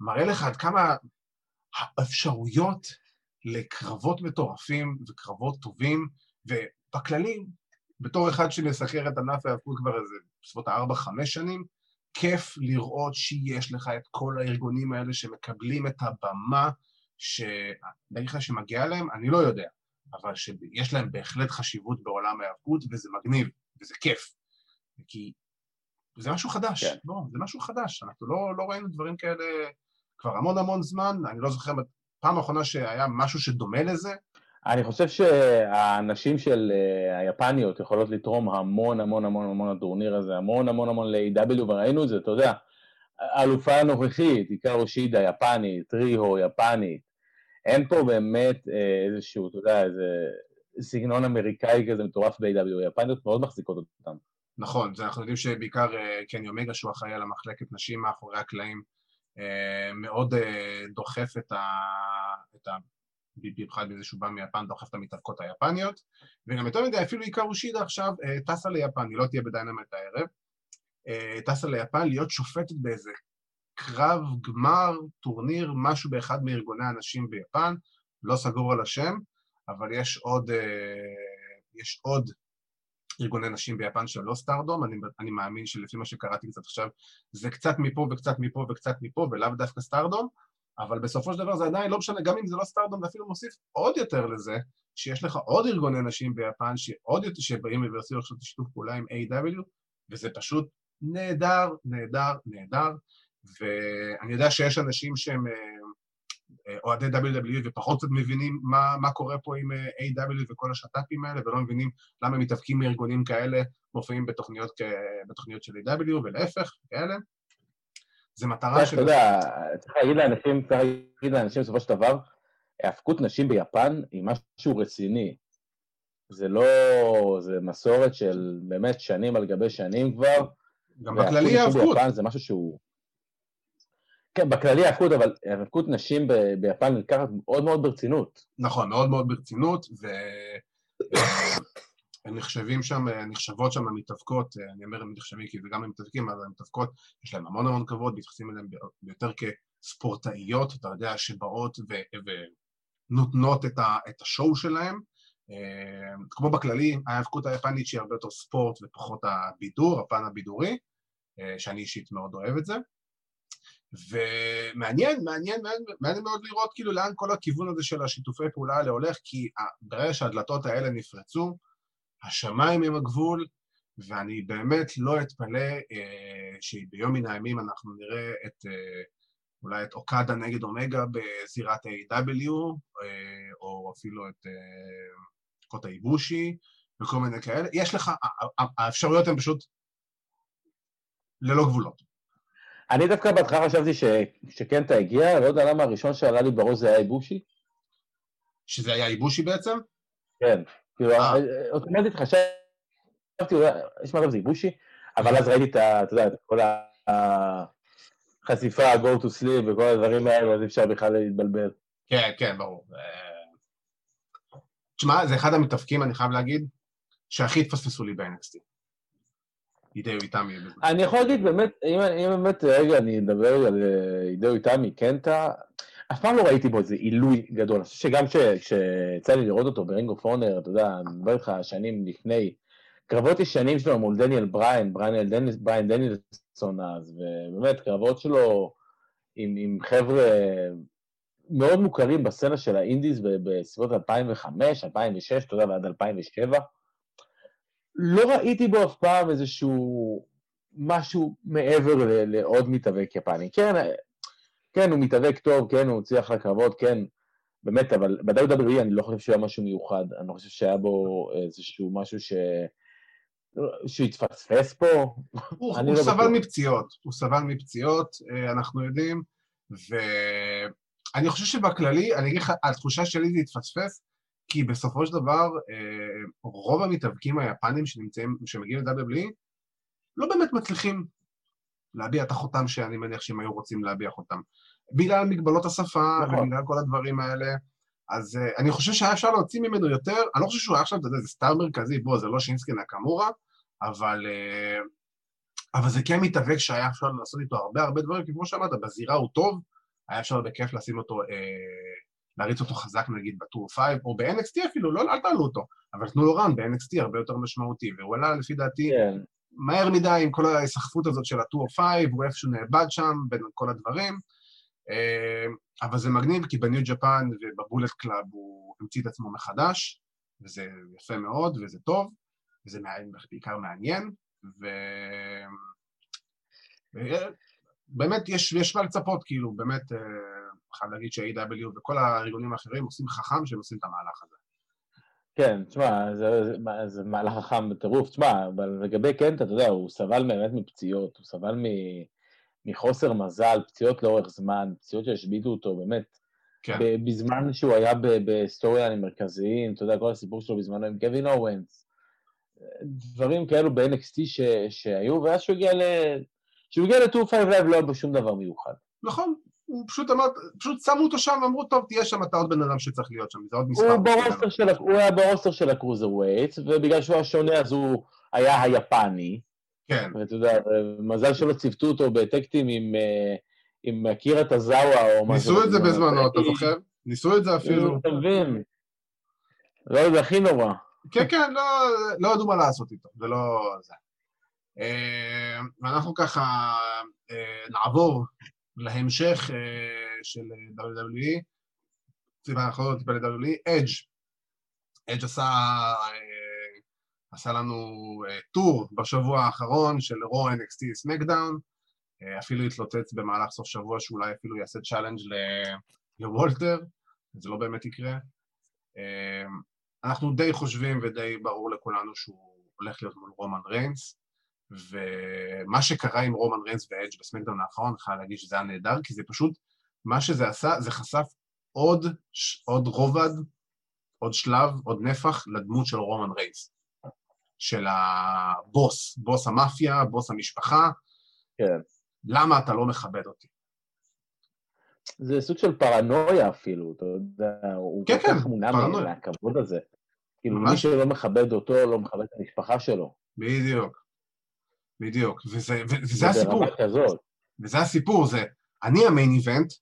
מראה לך עד כמה האפשרויות לקרבות מטורפים וקרבות טובים, ובכללי, בתור אחד שמסחר את ענף ההיאבקות כבר איזה בסביבות ה-4-5 שנים, כיף לראות שיש לך את כל הארגונים האלה שמקבלים את הבמה, שאני אגיד לך שמגיעה להם, אני לא יודע, אבל שיש להם בהחלט חשיבות בעולם ההיאבקות, וזה מגניב, וזה כיף. כי זה משהו חדש, כן. בוא, זה משהו חדש, אנחנו לא, לא ראינו דברים כאלה כבר המון המון זמן, אני לא זוכר פעם האחרונה שהיה משהו שדומה לזה. אני חושב שהנשים של אה, היפניות יכולות לתרום המון המון המון המון לטורניר הזה, המון המון המון ל-AW, וראינו את זה, אתה יודע, האלופה הנוכחית, עיקר אושידה יפנית, ריהו יפנית, אין פה באמת אה, איזשהו, אתה יודע, איזה סגנון אמריקאי כזה מטורף ב-AW, היפניות מאוד מחזיקות אותם. נכון, זה אנחנו יודעים שבעיקר אה, קני אומגה, שהוא אחראי על המחלקת נשים מאחורי הקלעים, אה, מאוד דוחף את ה... את ה... במיוחד בזה שהוא בא מיפן, דוחף את המתאבקות היפניות, וגם יותר מדי, אפילו עיקר אושידה עכשיו טסה ליפן, היא לא תהיה בדיינמט הערב, טסה ליפן להיות שופטת באיזה קרב, גמר, טורניר, משהו באחד מארגוני הנשים ביפן, לא סגור על השם, אבל יש עוד, יש עוד ארגוני נשים ביפן של לא סטארדום, אני, אני מאמין שלפי מה שקראתי קצת עכשיו, זה קצת מפה וקצת מפה וקצת מפה, ולאו דווקא סטארדום, אבל בסופו של דבר זה עדיין לא משנה, גם אם זה לא סטארדום, זה אפילו מוסיף עוד יותר לזה, שיש לך עוד ארגוני נשים ביפן, שעוד יותר, שבאים ויעשו עכשיו שיתוף פעולה עם A.W, וזה פשוט נהדר, נהדר, נהדר, ואני יודע שיש אנשים שהם... אה, אוהדי WWE ופחות קצת מבינים מה, מה קורה פה עם אה, A.W. וכל השת"פים האלה, ולא מבינים למה הם מתאבקים מארגונים כאלה מופיעים בתוכניות, בתוכניות של A.W. ולהפך, כאלה. זה מטרה של... אתה יודע, צריך להגיד לאנשים, צריך להגיד לאנשים בסופו של דבר, האבקות נשים ביפן היא משהו רציני. זה לא... זה מסורת של באמת שנים על גבי שנים כבר. גם בכללי האבקות. זה משהו שהוא... כן, בכללי האבקות, אבל האבקות נשים ב- ביפן נלקחת מאוד מאוד ברצינות. נכון, מאוד מאוד ברצינות, והן נחשבים שם, נחשבות שם המתאבקות, אני אומר הם נחשבים כי זה גם המתאבקים, אבל המתאבקות, יש להם המון המון כבוד, מתייחסים אליהן יותר כספורטאיות, אתה יודע, שבאות ו- ונותנות את, ה- את השואו שלהן. כמו בכללי, ההאבקות היפנית שהיא הרבה יותר ספורט ופחות הבידור, הפן הבידורי, שאני אישית מאוד אוהב את זה. ומעניין, מעניין, מעניין, מאוד לראות כאילו לאן כל הכיוון הזה של השיתופי פעולה האלה הולך, כי ברגע שהדלתות האלה נפרצו, השמיים הם הגבול, ואני באמת לא אתפלא אה, שביום מן הימים אנחנו נראה את, אה, אולי את אוקדה נגד אומגה בזירת A.W, אה, או אפילו את אה, קוטה איבושי, וכל מיני כאלה. יש לך, האפשרויות הן פשוט ללא גבולות. אני דווקא בהתחלה חשבתי ש... שקנטה הגיע, לא יודע למה הראשון שעלה לי בראש זה היה איבושי. שזה היה איבושי בעצם? כן. כאילו, אה. אוטומטית חשבתי, יש מצב זה איבושי, אבל אז ראיתי את ה... אתה יודע, את כל החשיפה, go to sleep וכל הדברים האלה, אז אפשר בכלל להתבלבל. כן, כן, ברור. תשמע, זה אחד המתאפקים, אני חייב להגיד, שהכי התפספסו לי ב-NXT. הידאו איטאמי. אני יכול להגיד באמת, אם, באמת, רגע, אני אדבר על אה, הידאו איטאמי, קנטה, אף פעם לא ראיתי בו איזה עילוי גדול. אני חושב שגם כשיצא לי לראות אותו ב-Ring of אתה יודע, אני מדבר איתך שנים לפני, קרבות ישנים שלו מול דניאל בריין, בריין, בריין דניאלסון אז, ובאמת, קרבות שלו עם, עם חבר'ה מאוד מוכרים בסצנה של ה indies בסביבות 2005, 2006, אתה יודע, ועד 2007. לא ראיתי בו אף פעם איזשהו משהו מעבר לעוד מתאבק יפני. כן, כן, הוא מתאבק טוב, כן, הוא הצליח לקרבות, כן, באמת, אבל ב-WWE אני לא חושב שהיה משהו מיוחד, אני לא חושב שהיה בו איזשהו משהו ש... שהוא התפספס פה. הוא, הוא לא סבל. מפציעות, הוא סבל מפציעות, אה, אנחנו יודעים, ואני חושב שבכללי, אני אגיד לך, התחושה שלי זה התפספס, כי בסופו של דבר, אה, רוב המתאבקים היפנים שנמצאים, שמגיעים ל-WWE, לא באמת מצליחים להביע את החותם שאני מניח שהם היו רוצים להביע חותם. בגלל מגבלות השפה נכון. ובגלל כל הדברים האלה. אז uh, אני חושב שהיה אפשר להוציא ממנו יותר, אני לא חושב שהוא היה עכשיו, אתה יודע, זה סטאר מרכזי, בוא, זה לא שינסקי נקמורה, אבל, uh, אבל זה כן מתאבק שהיה אפשר לעשות איתו הרבה הרבה דברים, כי כמו שאמרת, בזירה הוא טוב, היה אפשר בכיף לשים אותו uh, להריץ אותו חזק נגיד ב-205, או ב-NXT אפילו, לא, אל תעלו אותו, אבל תנו לו run ב-NXT הרבה יותר משמעותי, והוא עלה לפי דעתי כן. מהר מדי עם כל ההיסחפות הזאת של ה-205, הוא איפשהו נאבד שם בין כל הדברים, אה, אבל זה מגניב כי ב-New Japan וב-Bullet Club הוא המציא את עצמו מחדש, וזה יפה מאוד וזה טוב, וזה בעיקר מעניין, ו... באמת יש, יש מה לצפות, כאילו, באמת, אה, חייב להגיד ש-AW וכל הארגונים האחרים עושים חכם שהם עושים את המהלך הזה. כן, תשמע, זה, זה, זה מהלך חכם בטירוף. תשמע, אבל לגבי קנטה, אתה יודע, הוא סבל באמת מפציעות, הוא סבל מ, מחוסר מזל, פציעות לאורך זמן, פציעות שהשביתו אותו, באמת. כן. בזמן שהוא היה בסטוריאנים מרכזיים, אתה יודע, כל הסיפור שלו בזמנו עם קווין אורנס, דברים כאלו ב-NXT ש- שהיו, ואז שהוא הגיע ל... כשהוא הגיע ל-2-5 Live לא היה בו שום דבר מיוחד. נכון, הוא פשוט אמר, פשוט שמו אותו שם, אמרו, טוב, תהיה שם, אתה עוד בן אדם שצריך להיות שם, זה עוד מספר. הוא, ברוסטר של, הוא היה ברוסטר של הקרוזר ווייט, ובגלל שהוא היה שונה אז הוא היה היפני, כן, ואתה יודע, מזל שלא ציוותו אותו בטקטים עם, אה, עם אקירה טזאווה או משהו. ניסו את זה בזמנו. אתה זוכר? ניסו את זה אפילו. אתה מבין? לא, זה הכי נורא. כן, כן, לא, לא ידעו מה לעשות איתו, זה לא זה. ואנחנו ככה אה, נעבור להמשך אה, של WWE, סליחה, אנחנו לא טיפה ל-WWE, אדג'. אדג' עשה, אה, עשה לנו אה, tour בשבוע האחרון של Raw NXT SmackDown, אה, אפילו התלוצץ במהלך סוף שבוע שאולי אפילו יעשה challenge לוולטר, זה לא באמת יקרה. אה, אנחנו די חושבים ודי ברור לכולנו שהוא הולך להיות מול רומן ריינס, ומה שקרה עם רומן ריינס ואדג' ב-SmackDown האחרון, אני חייב להגיד שזה היה נהדר, כי זה פשוט, מה שזה עשה, זה חשף עוד, עוד רובד, עוד שלב, עוד נפח לדמות של רומן ריינס. של הבוס, בוס המאפיה, בוס המשפחה, כן. למה אתה לא מכבד אותי? זה סוג של פרנויה אפילו, אתה יודע, הוא כן, כל כן, כך מונע פרנויה. מהכבוד הזה. כאילו. מי שלא מכבד אותו, לא מכבד את המשפחה שלו. בדיוק. בדיוק. וזה, וזה זה הסיפור. וזה הסיפור, זה אני המיין איבנט,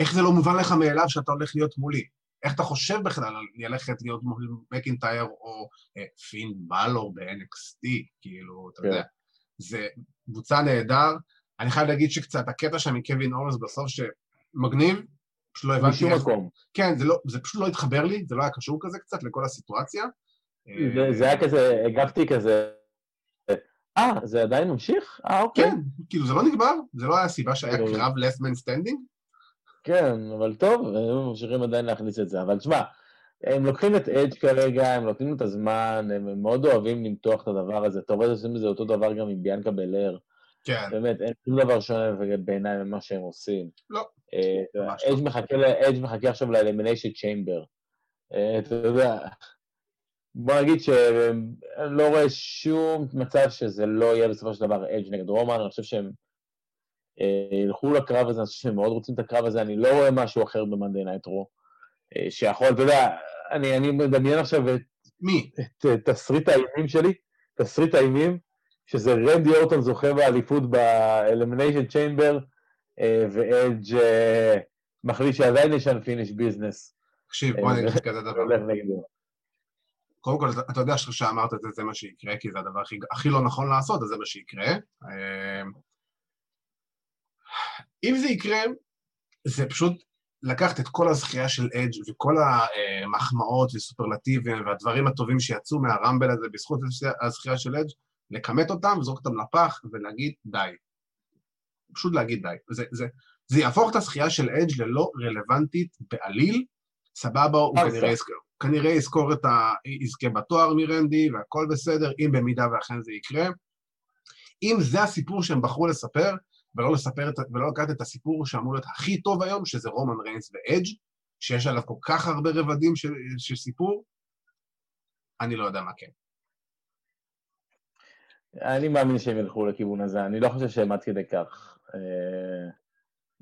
איך זה לא מובן לך מאליו שאתה הולך להיות מולי? איך אתה חושב בכלל על ללכת להיות מול מקינטייר או אה, פין בלור ב-NXT, כאילו, אתה כן. יודע. זה קבוצה נהדר. אני חייב להגיד שקצת הקטע שם מקווין אורנס בסוף שמגניב, פשוט לא הבנתי איך... מקום. כן, זה, לא, זה פשוט לא התחבר לי, זה לא היה קשור כזה קצת לכל הסיטואציה. זה- אה, זה היה כזה, הגבתי כזה, אה, זה עדיין ממשיך? אה, אוקיי. כן, כאילו זה לא נגמר, זה לא היה הסיבה שהיה כאילו- קרב last man standing. כן, אבל טוב, הם ממשיכים עדיין להכניס את זה. אבל תשמע, הם לוקחים את אדג' כרגע, הם נותנים את הזמן, הם מאוד אוהבים למתוח את הדבר הזה. אתה רואה שעושים את זה אותו דבר גם עם ביאנקה בלר. כן, באמת, אין שום דבר שונה בעיניי ממה שהם עושים. לא, אה, ממש לא. אדג' מחכה אדג' עכשיו ל-Elimination Chamber. אתה יודע, בוא נגיד שאני לא רואה שום מצב שזה לא יהיה בסופו של דבר אדג' נגד רומן, אני חושב שהם אה, ילכו לקרב הזה, אני חושב שהם מאוד רוצים את הקרב הזה, אני לא רואה משהו אחר ב-Monday Night Raw, אה, שיכול, אתה יודע, אני, אני מדמיין עכשיו את, מי? את, את תסריט האימים שלי, תסריט האימים, שזה רנדי אורטון זוכה באליפות ב-Elimination Chamber, ואדג' אה, מחליט שעדיין יש unfinished business, תקשיב, בוא אני אגיד כזה דבר. קודם כל, אתה- יודע שאמרת את זה, זה מה שיקרה, כי זה הדבר הכי, הכי לא נכון לעשות, אז זה מה שיקרה. אה, אם זה יקרה, זה פשוט לקחת את כל הזכייה של אדג' וכל המחמאות וסופרלטיבים והדברים הטובים שיצאו מהרמבל הזה בזכות הזכייה של אדג', לכמת אותם, לזרוק אותם לפח ולהגיד די. פשוט להגיד די. זה, זה, זה יהפוך את הזכייה של אדג' ללא רלוונטית בעליל, סבבה, הוא פארסה. כנראה יזכור, כנראה יזכור את ה... יזכה בתואר מרנדי והכל בסדר, אם במידה ואכן זה יקרה. אם זה הסיפור שהם בחרו לספר, ולא לספר את, ולא לקחת את הסיפור שאמור להיות הכי טוב היום, שזה רומן ריינס ואדג', שיש עליו כל כך הרבה רבדים של, של סיפור, אני לא יודע מה כן. אני מאמין שהם ילכו לכיוון הזה, אני לא חושב שהם עד כדי כך אה,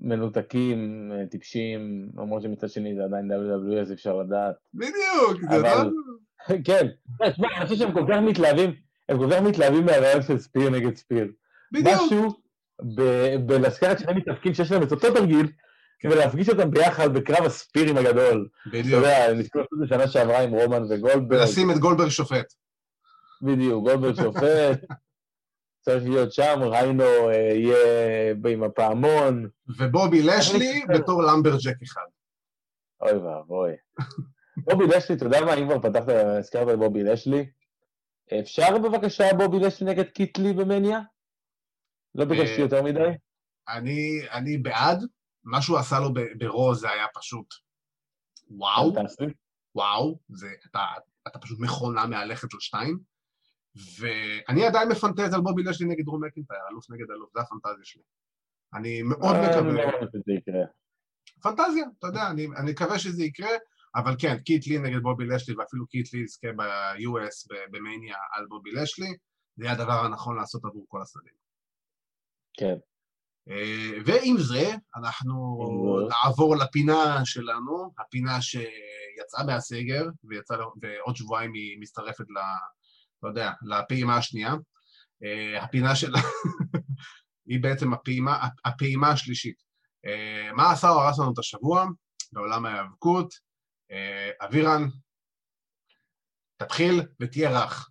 מנותקים, אה, טיפשים, למרות שמצד שני זה עדיין WWE, אז אפשר לדעת. בדיוק, זה אבל- לא... כן, תשמע, אני חושב שהם כל כך מתלהבים, הם כל כך מתלהבים מהרעיון של ספיר נגד ספיר. בדיוק. משהו ב- בלזכרת שני מתאבקים שיש להם את אותו תרגיל, כן. ולהפגיש אותם ביחד בקרב הספירים הגדול. אתה בדיוק. יודע, נזכור את זה שנה שעברה עם רומן וגולדברג. ולשים את גולדברג שופט. בדיוק, גולדברג שופט, צריך להיות שם, ריינו אה, יהיה עם הפעמון, ובובי לשלי בתור למברג'ק אחד. אוי ואבוי. בובי לשלי, אתה יודע מה, אם כבר פתחת, הזכרת את בובי לשלי, אפשר בבקשה בובי לשלי נגד קיטלי במניה? לא ביקשתי אה, יותר מדי? אני, אני בעד, מה שהוא עשה לו ברו זה היה פשוט וואו. וואו, זה, אתה, אתה פשוט מכונה מהלכת של שתיים, ואני עדיין מפנטז על בובי לשלי נגד דרום מקינטייר, אלוף נגד אלוף, זה הפנטזיה שלי. אני מאוד אה, מקווה, לא. פנטזיה, אתה יודע, אני, אני מקווה שזה יקרה, אבל כן, קית' לי נגד בובי לשלי, ואפילו קית' לי יזכה ב-US ב-Mania על בובי לשלי, זה יהיה הדבר הנכון לעשות עבור כל הצדדים. כן. אה, ועם זה, אנחנו נעבור לפינה שלנו, הפינה שיצאה מהסגר, ויצא, ועוד שבועיים היא מצטרפת ל... לא יודע, לפעימה השנייה. אה, הפינה שלה היא בעצם הפעימה, הפעימה השלישית. אה, מה עשה או הרס לנו את השבוע בעולם ההיאבקות? אבירן, תתחיל ותהיה רך.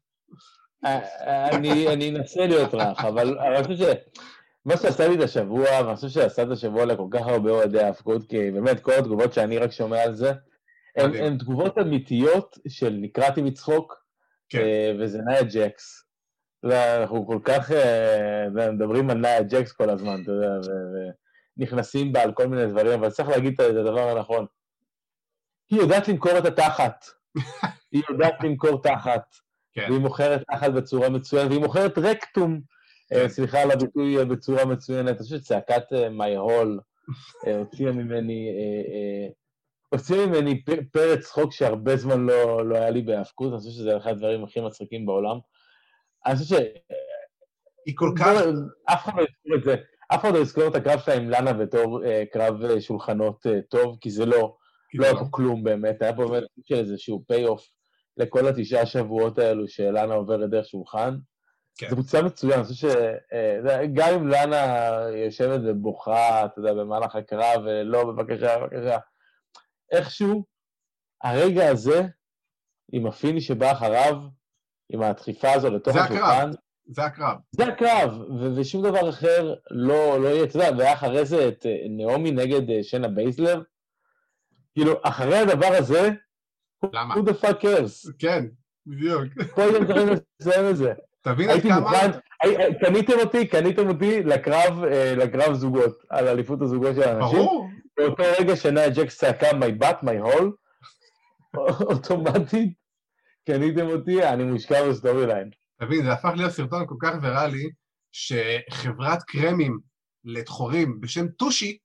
אני אנסה להיות רך, אבל אני חושב ש... מה שעשה לי את השבוע, ואני חושב שעשה את השבוע לכל כך הרבה אוהדי ההפקות, כי באמת כל התגובות שאני רק שומע על זה, הן תגובות אמיתיות של נקרעתי מצחוק, כן. אה, וזה נאיה ג'קס. אנחנו כל כך אה, מדברים על נאיה ג'קס כל הזמן, אתה יודע, ונכנסים בה על כל מיני דברים, אבל צריך להגיד את הדבר הנכון. היא יודעת למכור את התחת. היא יודעת למכור תחת. כן. והיא מוכרת תחת בצורה מצוינת, והיא מוכרת רקטום. אה, סליחה על הביטוי בצורה מצוינת, אני חושב שצעקת מי אה, הול הוציאה ממני, הוציאה ממני פרץ צחוק שהרבה זמן לא, לא היה לי בהאבקות, אני חושב שזה אחד הדברים הכי מצחיקים בעולם. אני חושב ש... היא כל כך... אף אחד לא יזכור את זה. אף אחד לא יזכור את הקרב שלה עם לאנה בתור קרב שולחנות טוב, כי זה לא, לא היה פה כלום באמת, היה פה באמת איזשהו פי-אוף לכל התשעה שבועות האלו שלאנה עוברת דרך שולחן. כן. זה מוצא מצוין, אני חושב שגם אם לאנה יושבת ובוכה, אתה יודע, במהלך הקרב, ולא, בבקשה, בבקשה, איכשהו, הרגע הזה, עם ה finish שבא אחריו, עם הדחיפה הזו לתוך השולחן, זה הקרב. זה הקרב, ו- ושום דבר אחר לא, לא יהיה, אתה יודע, והיה אחרי זה את אה, נעמי נגד אה, שיינה בייזלר, כאילו, אחרי הדבר הזה, למה? who the fuck cares? כן, בדיוק. כל הזמן צריכים לסיים את זה. תבין עד כמה... מוכן, קניתם אותי, קניתם אותי לקרב, אה, לקרב זוגות, על אליפות הזוגות של הנשים. ברור. באותו רגע שנאיה ג'קס צעקה my butt, my hole, אוטומטית קניתם אותי, אני מושקע ב storyline. תבין, זה הפך להיות סרטון כל כך ויראלי, שחברת קרמים לטחורים בשם טושי,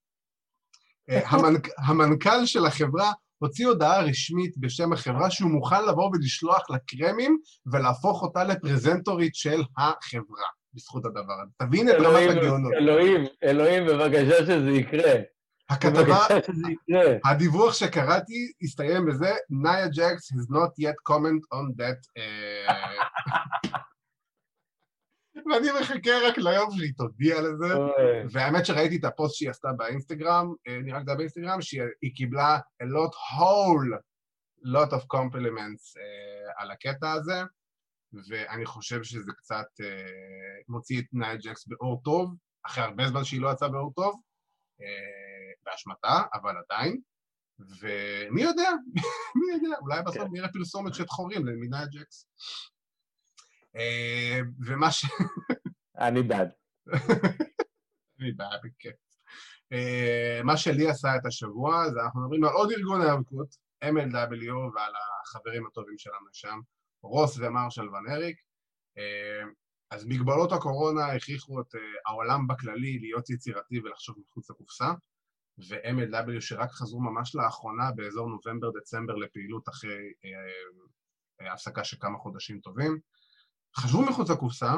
אה, המנכ"ל של החברה הוציא הודעה רשמית בשם החברה שהוא מוכן לבוא ולשלוח לה קרמים ולהפוך אותה לפרזנטורית של החברה, בזכות הדבר הזה. תבין את רמת הגאונות. אלוהים, אלוהים, בבקשה שזה יקרה. הכתבה, הדיווח שקראתי הסתיים בזה, נאיה ג'קס has not yet comment on that uh, ואני מחכה רק ליום שהיא תודיע לזה, והאמת שראיתי את הפוסט שהיא עשתה באינסטגרם, אה, נראה לי זה באינסטגרם, שהיא קיבלה a lot whole lot of compliments uh, על הקטע הזה, ואני חושב שזה קצת מוציא את נייל ג'קס באור טוב, אחרי הרבה זמן שהיא לא יצאה באור טוב, באשמתה, אבל עדיין, ומי יודע, מי יודע, אולי בסוף כן. נראה פרסומת של חורים למינייל ג'קס. אה, ומה ש... אני בעד. אני בעד, כן. אה, מה שלי עשה את השבוע, זה אנחנו מדברים על עוד ארגון היאבקות, MLW, ועל החברים הטובים שלנו שם, רוס ומרשל ון אריק. אה, אז מגבלות הקורונה הכריחו את העולם בכללי להיות יצירתי ולחשוב מחוץ לקופסה, ו-MLW שרק חזרו ממש לאחרונה באזור נובמבר-דצמבר לפעילות אחרי הפסקה של כמה חודשים טובים. חשבו מחוץ לקופסה,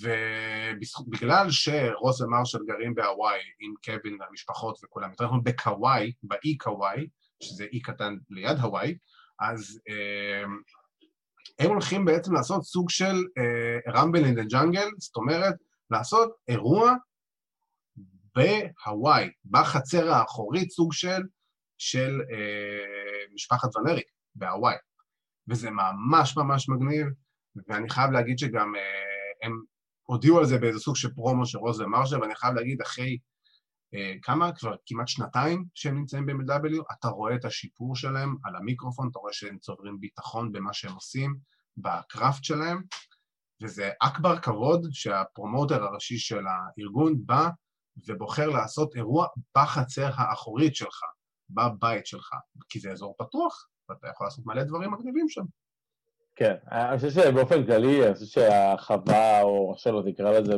ובגלל שרוס ומרשל גרים בהוואי עם קווין והמשפחות וכולם, יותר נכון בקוואי, באי קוואי, שזה אי קטן ליד הוואי, אז אה, הם הולכים בעצם לעשות סוג של רמבל אין דה ג'אנגל, זאת אומרת, לעשות אירוע בהוואי, בחצר האחורית, סוג של, של אה, משפחת ונריק בהוואי. וזה ממש ממש מגניב. ואני חייב להגיד שגם אה, הם הודיעו על זה באיזה סוג של פרומו של רוז ומרשה, ואני חייב להגיד, אחרי אה, כמה? כבר כמעט שנתיים שהם נמצאים ב-MW, אתה רואה את השיפור שלהם על המיקרופון, אתה רואה שהם צוברים ביטחון במה שהם עושים, בקראפט שלהם, וזה אכבר כבוד שהפרומוטר הראשי של הארגון בא ובוחר לעשות אירוע בחצר האחורית שלך, בבית שלך, כי זה אזור פתוח, ואתה יכול לעשות מלא דברים מגניבים שם. כן, אני חושב שבאופן כללי, אני חושב שהחווה, או איך שלא תקרא לזה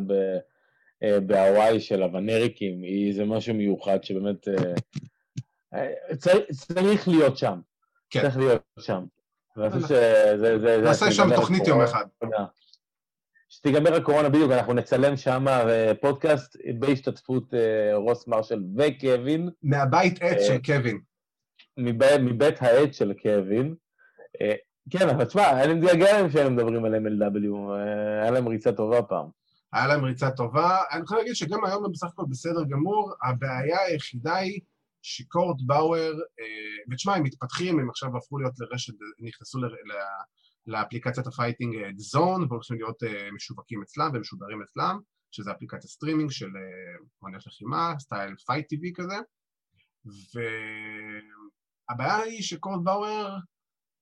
אה, בהוואי של הוונריקים, היא זה משהו מיוחד שבאמת, אה, אה, צריך להיות שם. כן. צריך להיות שם. חושב שזה... נעשה שם תוכנית יום אחד. שתיגמר הקורונה בדיוק, אנחנו נצלם שם אה, פודקאסט בהשתתפות אה, רוס מרשל וקווין. מהבית עט של קווין. מבית העט של קווין. כן, אבל תשמע, היה לי מתגעגע להם שהם מדברים על MLW, היה להם ריצה טובה פעם. היה להם ריצה טובה. אני יכול להגיד שגם היום הם בסך הכל בסדר גמור, הבעיה היחידה היא שקורט באואר, אה, ותשמע, הם מתפתחים, הם עכשיו הפכו להיות לרשת, נכנסו ל, לאפליקציית ה-Fighting Zone, והולכים להיות אה, משווקים אצלם ומשודרים אצלם, שזה אפליקציית סטרימינג של אומנויות לחימה, סטייל Fite TV כזה, והבעיה היא שקורט באואר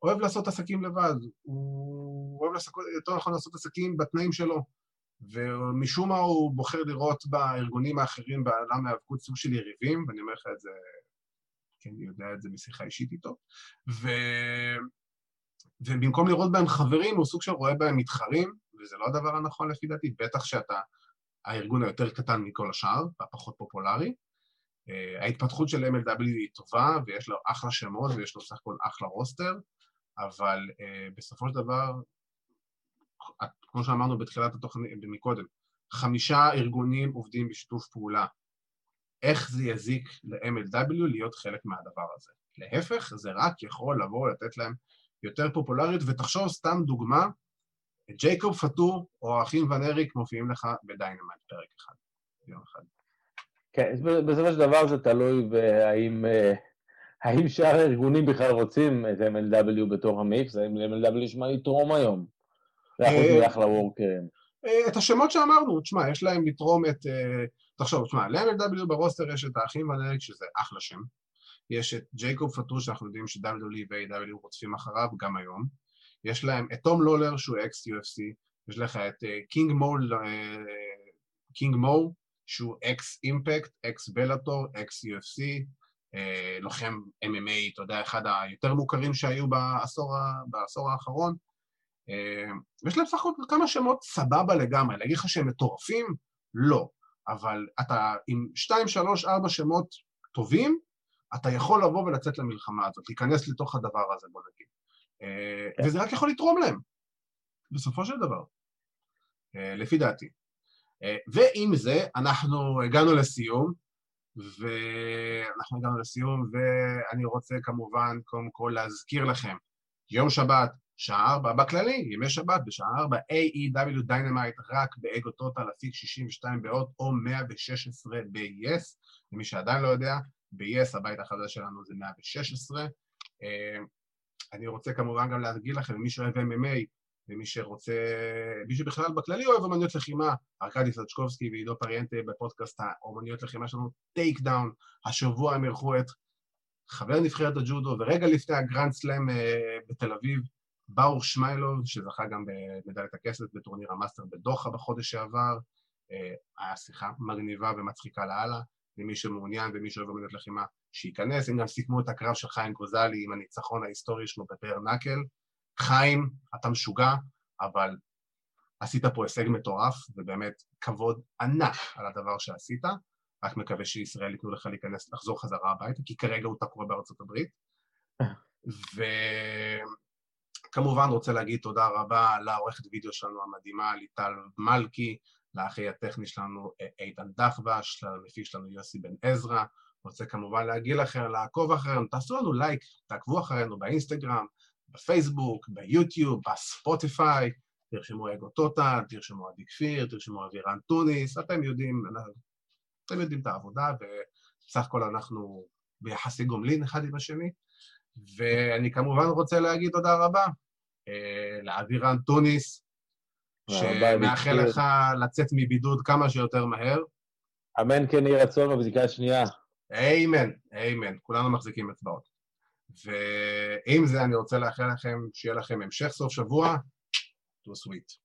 אוהב לעשות עסקים לבד, הוא אוהב לעשות, יותר נכון לעשות עסקים בתנאים שלו. ומשום מה הוא בוחר לראות בארגונים האחרים בעולם ההיאבקות סוג של יריבים, ואני אומר לך את זה, כי אני יודע את זה משיחה אישית איתו, ו... ובמקום לראות בהם חברים, הוא סוג של רואה בהם מתחרים, וזה לא הדבר הנכון לפי דעתי, בטח שאתה הארגון היותר קטן מכל השאר, והפחות פופולרי. Uh, ההתפתחות של MLW היא טובה, ויש לו אחלה שמות, ויש לו סך הכל אחלה רוסטר, אבל uh, בסופו של דבר כמו שאמרנו בתחילת התוכנית, מקודם, חמישה ארגונים עובדים בשיתוף פעולה. איך זה יזיק ל-MLW להיות חלק מהדבר הזה? להפך, זה רק יכול לבוא לתת להם יותר פופולריות, ותחשוב סתם דוגמה, ג'ייקוב פטור או האחים ון אריק מופיעים לך ב Dynamite פרק אחד, יום אחד. כן, בסופו של דבר זה תלוי בהאם אה, האם שאר הארגונים בכלל רוצים את MLW בתוך המיקס, האם ל-MLW יש מה לתרום היום. זה אחלה וורקרים. אה, את השמות שאמרנו, תשמע, יש להם לתרום את... אה, תחשוב, תשמע, ל-MLW ברוסטר יש את האחים ון אריק, שזה אחלה שם. יש את ג'ייקוב פטור, שאנחנו יודעים ש-WWE ו-AEW רודפים אחריו גם היום. יש להם את תום לולר, שהוא אקס-UFC. יש לך את קינג מו, קינג מו, שהוא אקס-Impact, אקס-Bellator, אקס-UFC, לוחם MMA, אתה יודע, אחד היותר מוכרים שהיו בעשור, בעשור האחרון. אה, יש להם סך הכל כמה שמות סבבה לגמרי, להגיד לך שהם מטורפים? לא. אבל אתה עם שתיים, שלוש, ארבע שמות טובים, אתה יכול לבוא ולצאת למלחמה הזאת, להיכנס לתוך הדבר הזה, בוא נגיד. אה, כן. וזה רק יכול לתרום להם, בסופו של דבר, אה, לפי דעתי. ועם זה, אנחנו הגענו לסיום, ואנחנו הגענו לסיום, ואני רוצה כמובן, קודם כל, להזכיר לכם, יום שבת, שעה ארבע, בכללי, ימי שבת, בשעה ארבע, AEW Dynamite רק ב Ego Total, אפיק 62 ב-HOT או 116 ב-yes, למי שעדיין לא יודע, ב-yes הבית החדש שלנו זה 116. אה, אני רוצה כמובן גם להגיד לכם, מי שאוהב MMA, ומי שרוצה, מי שבכלל בכללי אוהב אומנויות לחימה, ארכדי סצ'קובסקי ועידו פריאנטה בפודקאסט האומנויות לחימה שלנו, Takedown, השבוע הם אירחו את חבר נבחרת הג'ודו, ורגע לפני הגרנד סלאם אה, בתל אביב, ברוך שמאילוב, שזכה גם במדליית הכסף בטורניר המאסטר בדוחה בחודש שעבר, אה, היה שיחה מגניבה ומצחיקה לאללה, למי שמעוניין ומי שאוהב עומדת לחימה, שייכנס, הם גם סיכמו את הקרב של חיים גוזלי עם הניצחון ההיסטורי שלו בפר נקל. חיים, אתה משוגע, אבל עשית פה הישג מטורף, ובאמת כבוד ענק על הדבר שעשית. רק מקווה שישראל ייתנו לך להיכנס, לחזור חזרה הביתה, כי כרגע הוא תקוע בארצות הברית. ו... כמובן רוצה להגיד תודה רבה לעורכת וידאו שלנו המדהימה, ליטל מלכי, לאחי הטכני שלנו איתן דחבש, למפיק שלנו יוסי בן עזרא. רוצה כמובן להגיד לכם, לעקוב אחרינו, תעשו לנו לייק, תעקבו אחרינו באינסטגרם, בפייסבוק, ביוטיוב, בספוטיפיי, תרשמו אגו טוטל, תרשמו עדי כפיר, תרשמו אבירן טוניס, אתם יודעים, אתם יודעים את העבודה, ובסך הכל אנחנו ביחסי גומלין אחד עם השני. ואני כמובן רוצה להגיד תודה רבה אה, לאבירן טוניס, שמאחל לך לצאת מבידוד כמה שיותר מהר. אמן כן יהי רצון בבדיקה השנייה. איימן, איימן, כולנו מחזיקים אצבעות. ועם זה אני רוצה לאחל לכם, שיהיה לכם המשך סוף שבוע, to sweet.